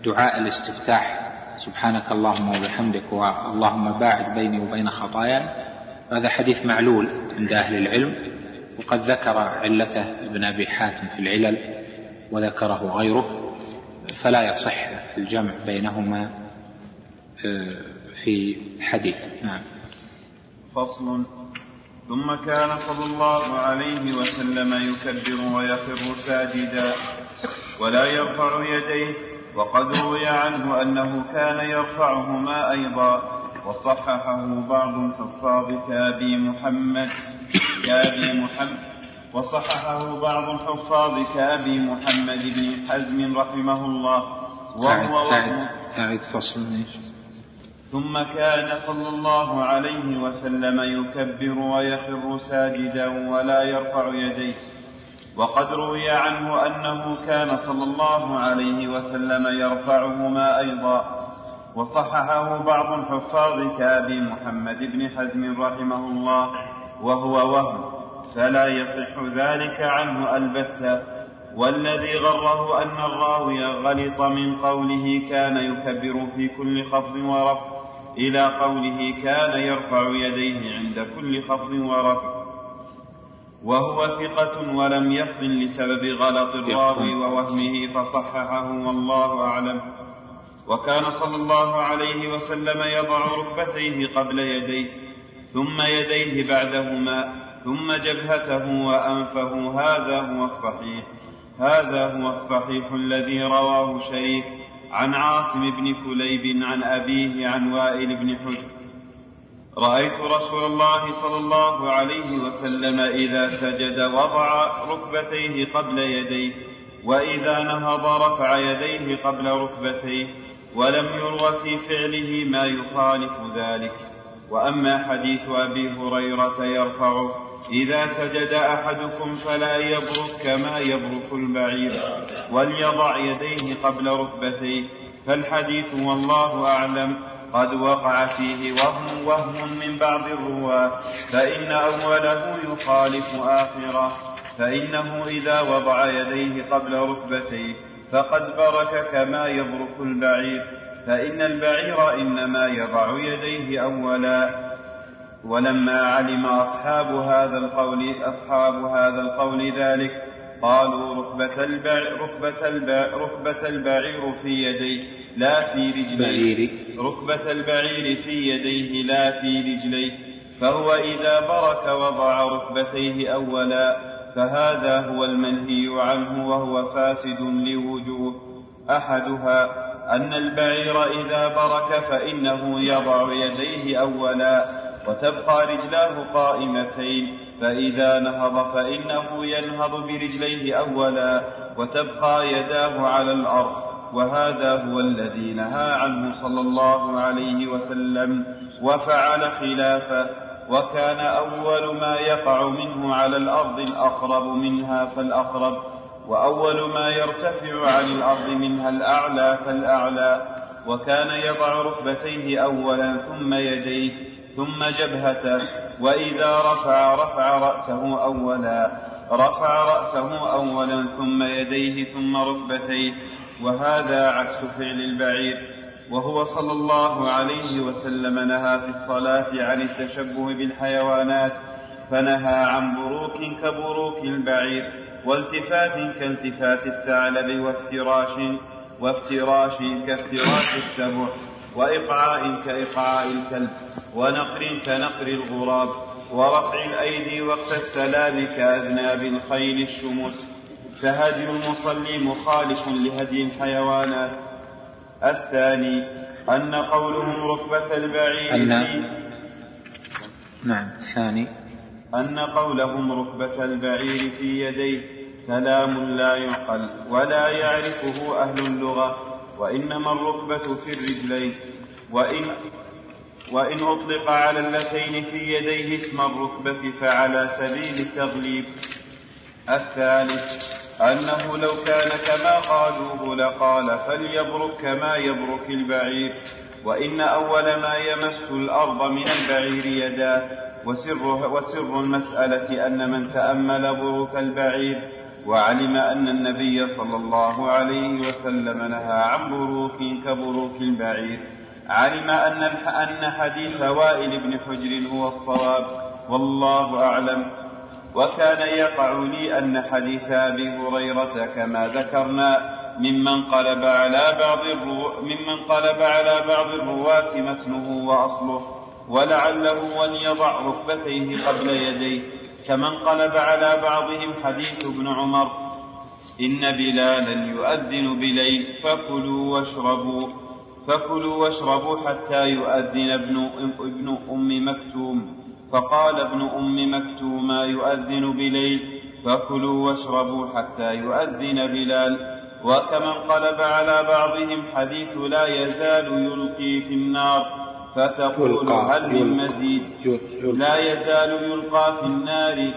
دعاء الاستفتاح سبحانك اللهم وبحمدك واللهم باعد بيني وبين خطاياي هذا حديث معلول عند أهل العلم. وقد ذكر علته ابن أبي حاتم في العلل وذكره غيره فلا يصح الجمع بينهما آه، في حديث. نعم. فصل. ثم كان صلى الله عليه وسلم يكبر ويخر ساجدا ولا يرفع يديه وقد روي عنه أنه كان يرفعهما أيضا. وصححه بعض الحفاظ كابي محمد كابي محمد. وصححه بعض الحفاظ كابي محمد بن حزم رحمه الله. وهو أعد فصل ثم كان صلى الله عليه وسلم يكبر ويخر ساجدا ولا يرفع يديه. وقد روي عنه أنه كان صلى الله عليه وسلم يرفعهما أيضا. وصححه بعض الحفاظ كابي محمد بن حزم رحمه الله وهو وهم فلا يصح ذلك عنه البتة. والذي غره أن الراوي غلط من قوله كان يكبر في كل خفض ورفع إلى قوله كان يرفع يديه عند كل خفض ورفع. وهو ثقة ولم يفطن لسبب غلط الراوي ووهمه فصححه والله أعلم. وكان صلى الله عليه وسلم يضع ركبتيه قبل يديه ثم يديه بعدهما ثم جبهته وأنفه. هذا هو الصحيح. هذا هو الصحيح الذي رواه شريك عن عاصم بن كليب عن أبيه عن وائل بن حجر. رأيت رسول الله صلى الله عليه وسلم إذا سجد وضع ركبتيه قبل يديه وإذا نهض رفع يديه قبل ركبتيه ولم يروى في فعله ما يخالف ذلك. وأما حديث أبي هريرة يرفع إذا سجد أحدكم فلا يبرك كما يبرك البعير وليضع يديه قبل ركبتيه. فالحديث والله أعلم قد وقع فيه وهم وهم من بعض الرواة. فإن أوله يخالف آخره فإنه إذا وضع يديه قبل ركبتيه. فقد برك كما يبرك البعير فإن البعير إنما يضع يديه أولا. ولما علم أصحاب هذا القول أصحاب هذا القول ذلك قالوا ركبة البعير ركبة البعير, ركبة البعير في يديه لا في رجليه. ركبة البعير في يديه لا في رجليه. فهو إذا برك وضع ركبتيه أولا. فهذا هو المنهي عنه وهو فاسد لوجوه. أحدها أن البعير إذا برك فإنه يضع يديه أولا وتبقى رجلاه قائمتين. فإذا نهض فإنه ينهض برجليه أولا وتبقى يداه على الأرض. وهذا هو الذي نهى عنه صلى الله عليه وسلم. وفعل خلافه وكان أول ما يقع منه على الأرض الأقرب منها فالأقرب وأول ما يرتفع عن الأرض منها الأعلى فالأعلى وكان يضع ركبتيه أولا ثم يديه ثم جبهته وإذا رفع رفع رأسه أولا رفع رأسه أولا ثم يديه ثم ركبتيه وهذا عكس فعل البعير. وهو صلى الله عليه وسلم نهى في الصلاة عن التشبه بالحيوانات فنهى عن بروك كبروك البعير والتفات كالتفات الثعلب وافتراش وافتراش كافتراش السبع وإقعاء كإقعاء الكلب ونقر كنقر الغراب ورفع الأيدي وقت السلام كأذناب الخيل الشمس فهدي المصلي مخالف لهدي الحيوانات الثاني أن قولهم ركبة البعير. أن نعم الثاني. أن قولهم ركبة البعير في يديه كلام لا يعقل ولا يعرفه أهل اللغة وإنما الركبة في الرجلين. وإن وإن أطلق على اللتين في يديه اسم الركبة فعلى سبيل التغليب. الثالث أنه لو كان كما قالوه لقال فليبرك كما يبرك البعير وإن أول ما يمس الأرض من البعير يداه وسر, وسر المسألة أن من تأمل بروك البعير وعلم أن النبي صلى الله عليه وسلم نهى عن بروك كبروك البعير. علم أن أن حديث وائل بن حجر هو الصواب والله أعلم. وكان يقع لي أن حديث أبي هريرة كما ذكرنا ممن قلب على بعض الرو... ممن قلب على بعض الرواة متنه وأصله ولعله أن يضع ركبتيه قبل يديه كمن قلب على بعضهم حديث ابن عمر إن بلالا يؤذن بليل فكلوا واشربوا فكلوا واشربوا حتى يؤذن ابن ابن أم مكتوم. فقال ابن أم مكتوم يؤذن بليل فكلوا واشربوا حتى يؤذن بلال. وكمن قلب على بعضهم حديث لا يزال يلقي في النار. فتقول هل من مزيد؟ لا يزال يلقى في النار.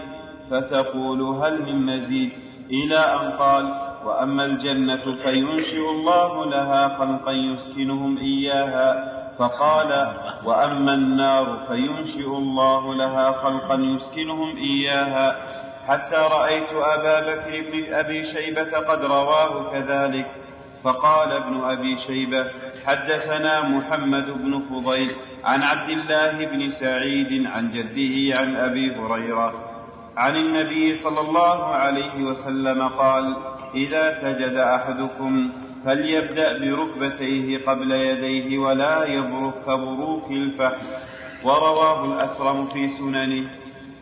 فتقول هل من مزيد؟ إلى أن قال وأما الجنة فينشئ الله لها خلقا يسكنهم إياها. فقال وأما النار فينشئ الله لها خلقا يسكنهم إياها. حتى رأيت أبا بكر بن أبي شيبة قد رواه كذلك. فقال ابن أبي شيبة حدثنا محمد بن فضيل عن عبد الله بن سعيد عن جده عن أبي هريرة عن النبي صلى الله عليه وسلم قال إذا سجد أحدكم فليبدأ بركبتيه قبل يديه ولا يبرك كبروك الفحل ورواه الأكرم في سننه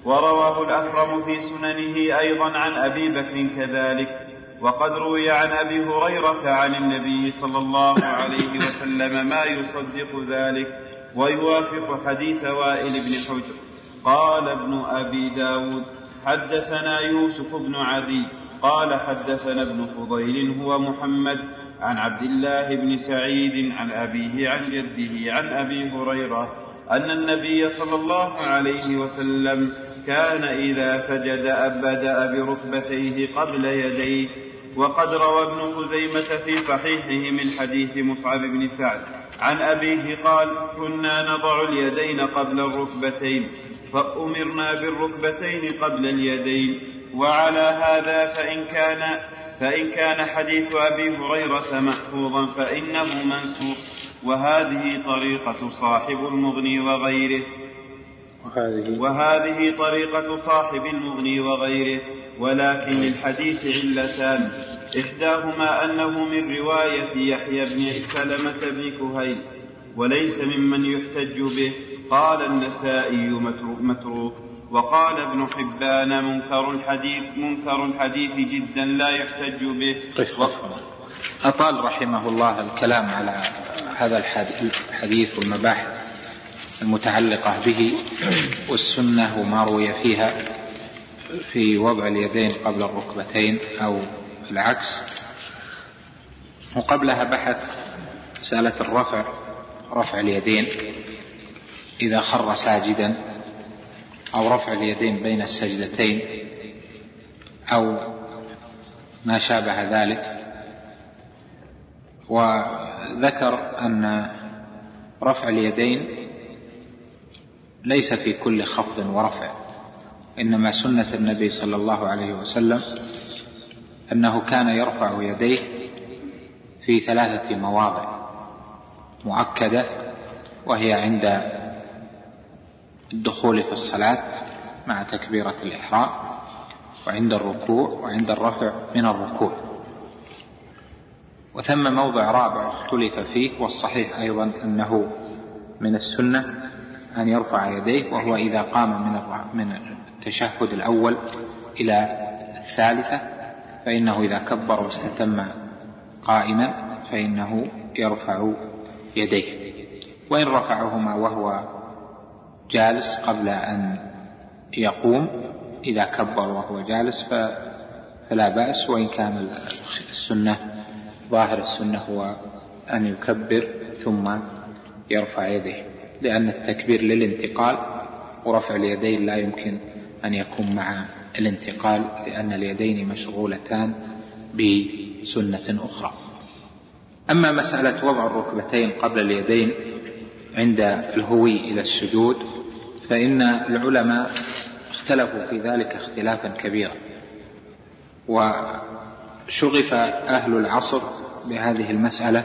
ورواه الأكرم في سننه أيضا عن أبي بكر كذلك. وقد روي عن أبي هريرة عن النبي صلى الله عليه وسلم ما يصدق ذلك ويوافق حديث وائل بن حجر. قال ابن أبي داود حدثنا يوسف بن عدي قال حدثنا ابن فضيل هو محمد عن عبد الله بن سعيد عن أبيه عن جده عن أبي هريرة أن النبي صلى الله عليه وسلم كان إذا سجد بدأ بركبتيه قبل يديه. وقد روى ابن خزيمة في صحيحه من حديث مصعب بن سعد. عن أبيه قال كنا نضع اليدين قبل الركبتين فأمرنا بالركبتين قبل اليدين وعلى هذا فإن كان فإن كان حديث أبي هريرة محفوظا فإنه منسوخ وهذه طريقة صاحب المغني وغيره. وهذه وهذه طريقة صاحب المغني وغيره. ولكن للحديث علتان إحداهما أنه من رواية يحيى بن سلمة بن كهيل وليس ممن يحتج به. قال النسائي متروك. وقال ابن حبان منكر الحديث منكر الحديث جدا لا يحتج به. قف قف أطال رحمه الله الكلام على هذا الحديث والمباحث المتعلقة به والسنة وما روي فيها في وضع اليدين قبل الركبتين أو العكس. وقبلها بحث مسألة الرفع رفع اليدين إذا خر ساجدا. أو رفع اليدين بين السجدتين أو ما شابه ذلك. وذكر أن رفع اليدين ليس في كل خفض ورفع إنما سنة النبي صلى الله عليه وسلم أنه كان يرفع يديه في ثلاثة مواضع مؤكدة وهي عند الدخول في الصلاة مع تكبيرة الإحرام وعند الركوع وعند الرفع من الركوع. وثم موضع رابع اختلف فيه والصحيح أيضا أنه من السنة أن يرفع يديه وهو إذا قام من من التشهد الأول إلى الثالثة فإنه إذا كبر واستتم قائما فإنه يرفع يديه. وإن رفعهما وهو جالس قبل أن يقوم إذا كبر وهو جالس فلا بأس وإن كان السنة ظاهر السنة هو أن يكبر ثم يرفع يديه لأن التكبير للانتقال ورفع اليدين لا يمكن أن يكون مع الانتقال لأن اليدين مشغولتان بسنة أخرى. أما مسألة وضع الركبتين قبل اليدين عند الهوي إلى السجود فإن العلماء اختلفوا في ذلك اختلافا كبيرا. وشغف أهل العصر بهذه المسألة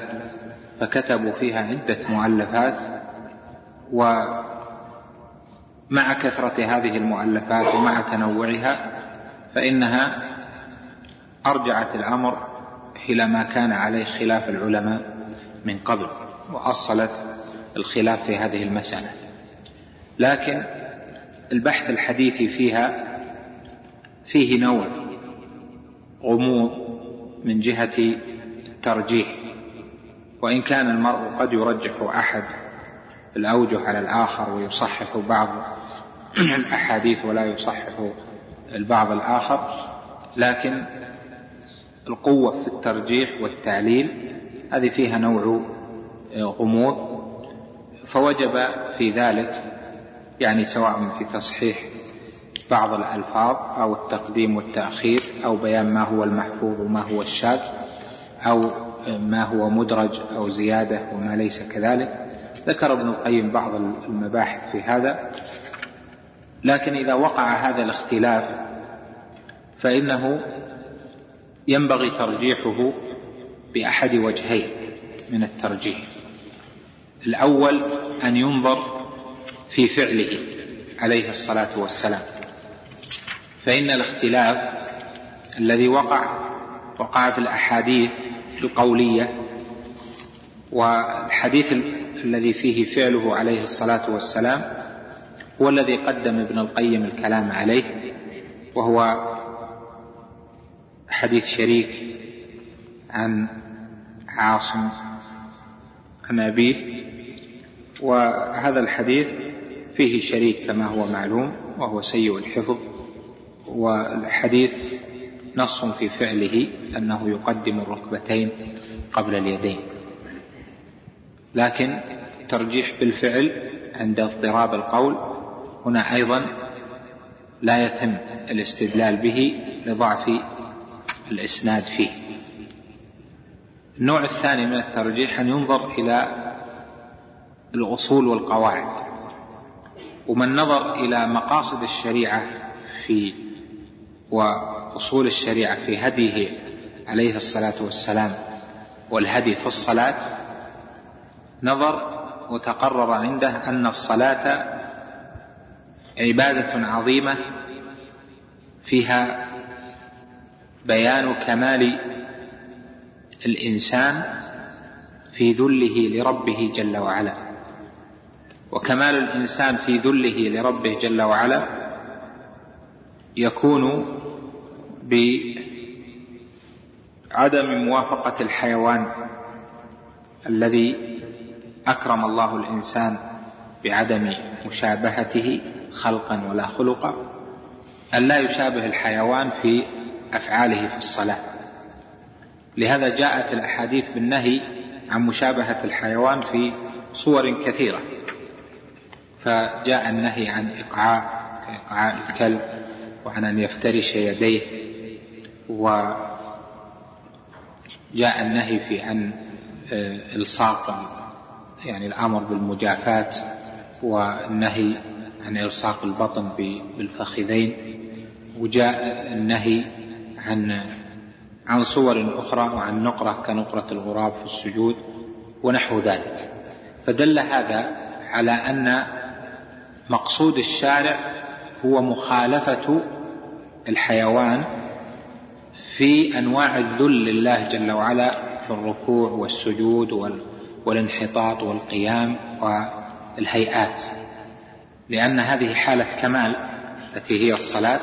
فكتبوا فيها عدة مؤلفات. ومع كثرة هذه المؤلفات ومع تنوعها فإنها أرجعت الأمر إلى ما كان عليه خلاف العلماء من قبل وأصلت الخلاف في هذه المسألة. لكن البحث الحديثي فيها فيه نوع غموض من جهة الترجيح وإن كان المرء قد يرجح أحد الأوجه على الآخر ويصحح بعض الأحاديث ولا يصحح البعض الآخر لكن القوة في الترجيح والتعليل هذه فيها نوع غموض فوجب في ذلك يعني سواء في تصحيح بعض الألفاظ أو التقديم والتأخير أو بيان ما هو المحفوظ وما هو الشاذ أو ما هو مدرج أو زيادة وما ليس كذلك. ذكر ابن القيم بعض المباحث في هذا. لكن إذا وقع هذا الاختلاف فإنه ينبغي ترجيحه بأحد وجهين من الترجيح. الأول أن ينظر في فعله عليه الصلاة والسلام. فإن الاختلاف الذي وقع وقع في الأحاديث القولية والحديث الذي فيه فعله عليه الصلاة والسلام هو الذي قدم ابن القيم الكلام عليه وهو حديث شريك عن عاصم عن أبيه. وهذا الحديث فيه شريك كما هو معلوم وهو سيء الحفظ والحديث نص في فعله أنه يقدم الركبتين قبل اليدين. لكن ترجيح بالفعل عند اضطراب القول هنا أيضا لا يتم الاستدلال به لضعف الإسناد فيه. النوع الثاني من الترجيح أن ينظر إلى الأصول والقواعد. ومن نظر إلى مقاصد الشريعة في وأصول الشريعة في هديه عليه الصلاة والسلام والهدي في الصلاة نظر وتقرر عنده أن الصلاة عبادة عظيمة فيها بيان كمال الإنسان في ذله لربه جل وعلا. وكمال الإنسان في ذله لربه جل وعلا يكون بعدم موافقة الحيوان الذي أكرم الله الإنسان بعدم مشابهته خلقا ولا خلقا أن لا يشابه الحيوان في أفعاله في الصلاة. لهذا جاءت الأحاديث بالنهي عن مشابهة الحيوان في صور كثيرة. فجاء النهي عن إقعاء إقعاء الكلب وعن أن يفترش يديه وجاء النهي في عن آه، إلصاق يعني الأمر بالمجافاة والنهي عن إلصاق البطن بالفخذين وجاء النهي عن عن صور أخرى وعن نقرة كنقرة الغراب في السجود ونحو ذلك. فدل هذا على أن مقصود الشارع هو مخالفة الحيوان في أنواع الذل لله جل وعلا في الركوع والسجود والانحطاط والقيام والهيئات. لأن هذه حالة كمال التي هي الصلاة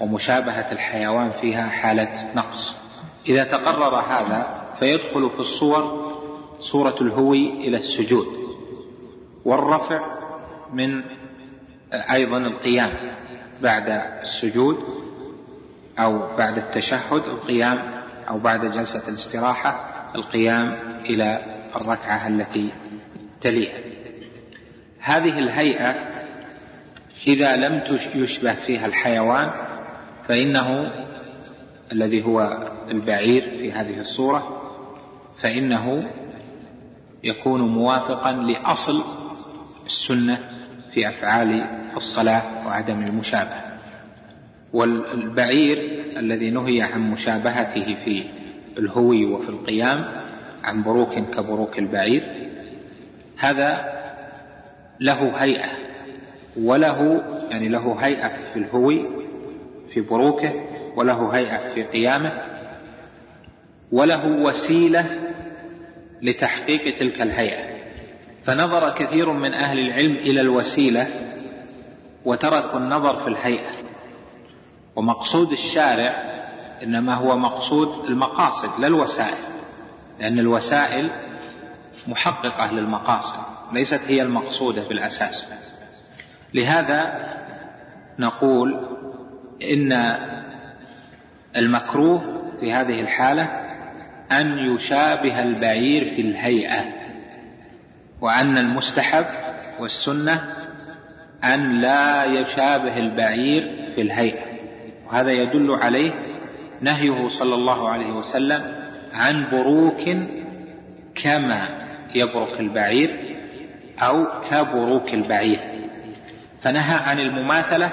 ومشابهة الحيوان فيها حالة نقص. إذا تقرر هذا فيدخل في الصور صورة الهوي إلى السجود والرفع من أيضا القيام بعد السجود أو بعد التشهد القيام أو بعد جلسة الاستراحة القيام إلى الركعة التي تليها. هذه الهيئة إذا لم يشبه فيها الحيوان فإنه الذي هو البعير في هذه الصورة فإنه يكون موافقا لأصل السنة في أفعال الصلاة وعدم المشابهة. والبعير الذي نهي عن مشابهته في الهوي وفي القيام عن بروك كبروك البعير هذا له هيئة وله يعني له هيئة في الهوي في بروكه وله هيئة في قيامه وله وسيلة لتحقيق تلك الهيئة. فنظر كثير من أهل العلم إلى الوسيلة وتركوا النظر في الهيئة. ومقصود الشارع إنما هو مقصود المقاصد لا الوسائل. لأن الوسائل محققة للمقاصد ليست هي المقصودة في الأساس. لهذا نقول إن المكروه في هذه الحالة أن يشابه البعير في الهيئة. وأن المستحب والسنة أن لا يشابه البعير في الهيئة وهذا يدل عليه نهيه صلى الله عليه وسلم عن بروك كما يبرك البعير أو كبروك البعير. فنهى عن المماثلة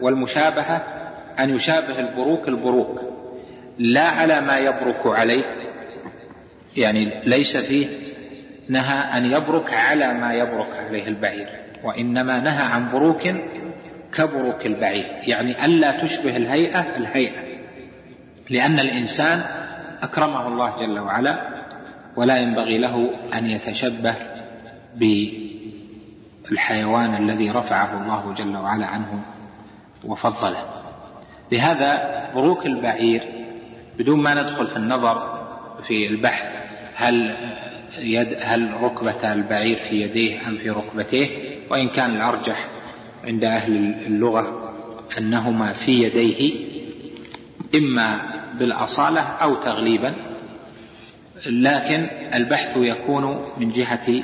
والمشابهة أن يشابه البروك البروك لا على ما يبرك عليه يعني ليس فيه نهى أن يبرك على ما يبرك عليه البعير وإنما نهى عن بروك كبروك البعير يعني ألا تشبه الهيئة الهيئة لأن الإنسان أكرمه الله جل وعلا ولا ينبغي له أن يتشبه بالحيوان الذي رفعه الله جل وعلا عنه وفضله. لهذا بروك البعير بدون ما ندخل في النظر في البحث هل يد هل ركبة البعير في يديه أم في ركبتيه؟ وإن كان الأرجح عند أهل اللغة أنهما في يديه إما بالأصالة أو تغليبا. لكن البحث يكون من جهة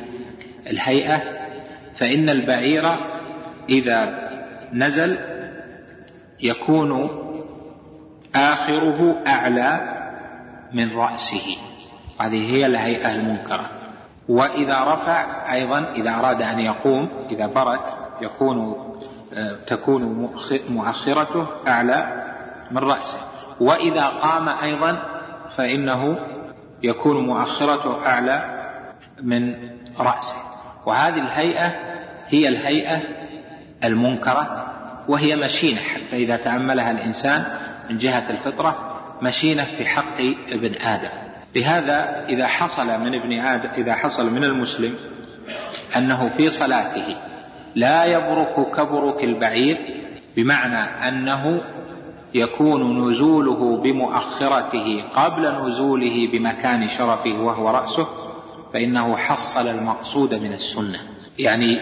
الهيئة فإن البعير إذا نزل يكون آخره أعلى من رأسه. هذه هي الهيئة المنكرة. وإذا رفع أيضا إذا أراد أن يقوم إذا برك يكون تكون مؤخرته أعلى من رأسه. وإذا قام أيضا فإنه يكون مؤخرته أعلى من رأسه. وهذه الهيئة هي الهيئة المنكرة وهي مشينة. حتى إذا تأملها الإنسان من جهة الفطرة مشينة في حق ابن آدم. لهذا إذا حصل من ابن آدم إذا حصل من المسلم أنه في صلاته لا يبرك كبرك البعير بمعنى أنه يكون نزوله بمؤخرته قبل نزوله بمكان شرفه وهو رأسه فإنه حصل المقصود من السنة. يعني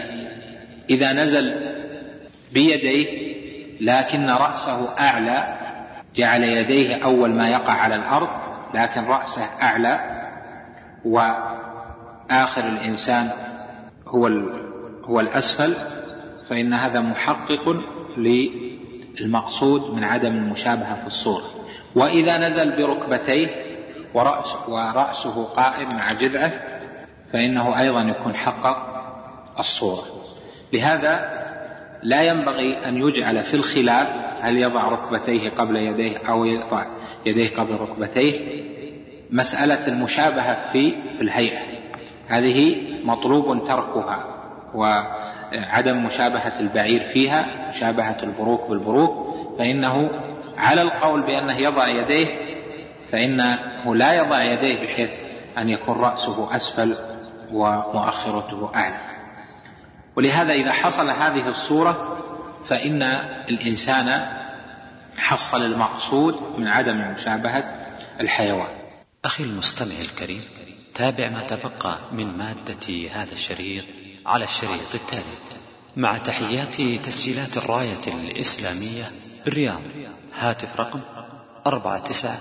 إذا نزل بيديه لكن رأسه أعلى جعل يديه أول ما يقع على الأرض لكن رأسه أعلى وآخر الإنسان هو هو الأسفل فإن هذا محقق للمقصود من عدم المشابهة في الصورة. وإذا نزل بركبتيه ورأس ورأسه قائم مع جذعه فإنه أيضا يكون حقق الصورة. لهذا لا ينبغي أن يجعل في الخلاف هل يضع ركبتيه قبل يديه أو يضع يديه قبل ركبتيه مسألة المشابهة في الهيئة. هذه مطلوب تركها وعدم مشابهة البعير فيها مشابهة البروك بالبروك. فإنه على القول بأنه يضع يديه فإنه لا يضع يديه بحيث أن يكون رأسه أسفل ومؤخرته أعلى. ولهذا إذا حصل هذه الصورة فإن الإنسان حصل المقصود من عدم مشابهة الحيوان. أخي المستمع الكريم تابع ما تبقى من مادة هذا الشريط على الشريط التالي. مع تحيات تسجيلات الراية الإسلامية بالرياض هاتف رقم أربعة تسعة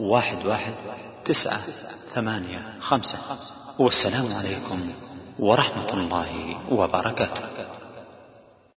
واحد واحد تسعة ثمانية خمسة. والسلام عليكم ورحمة الله وبركاته.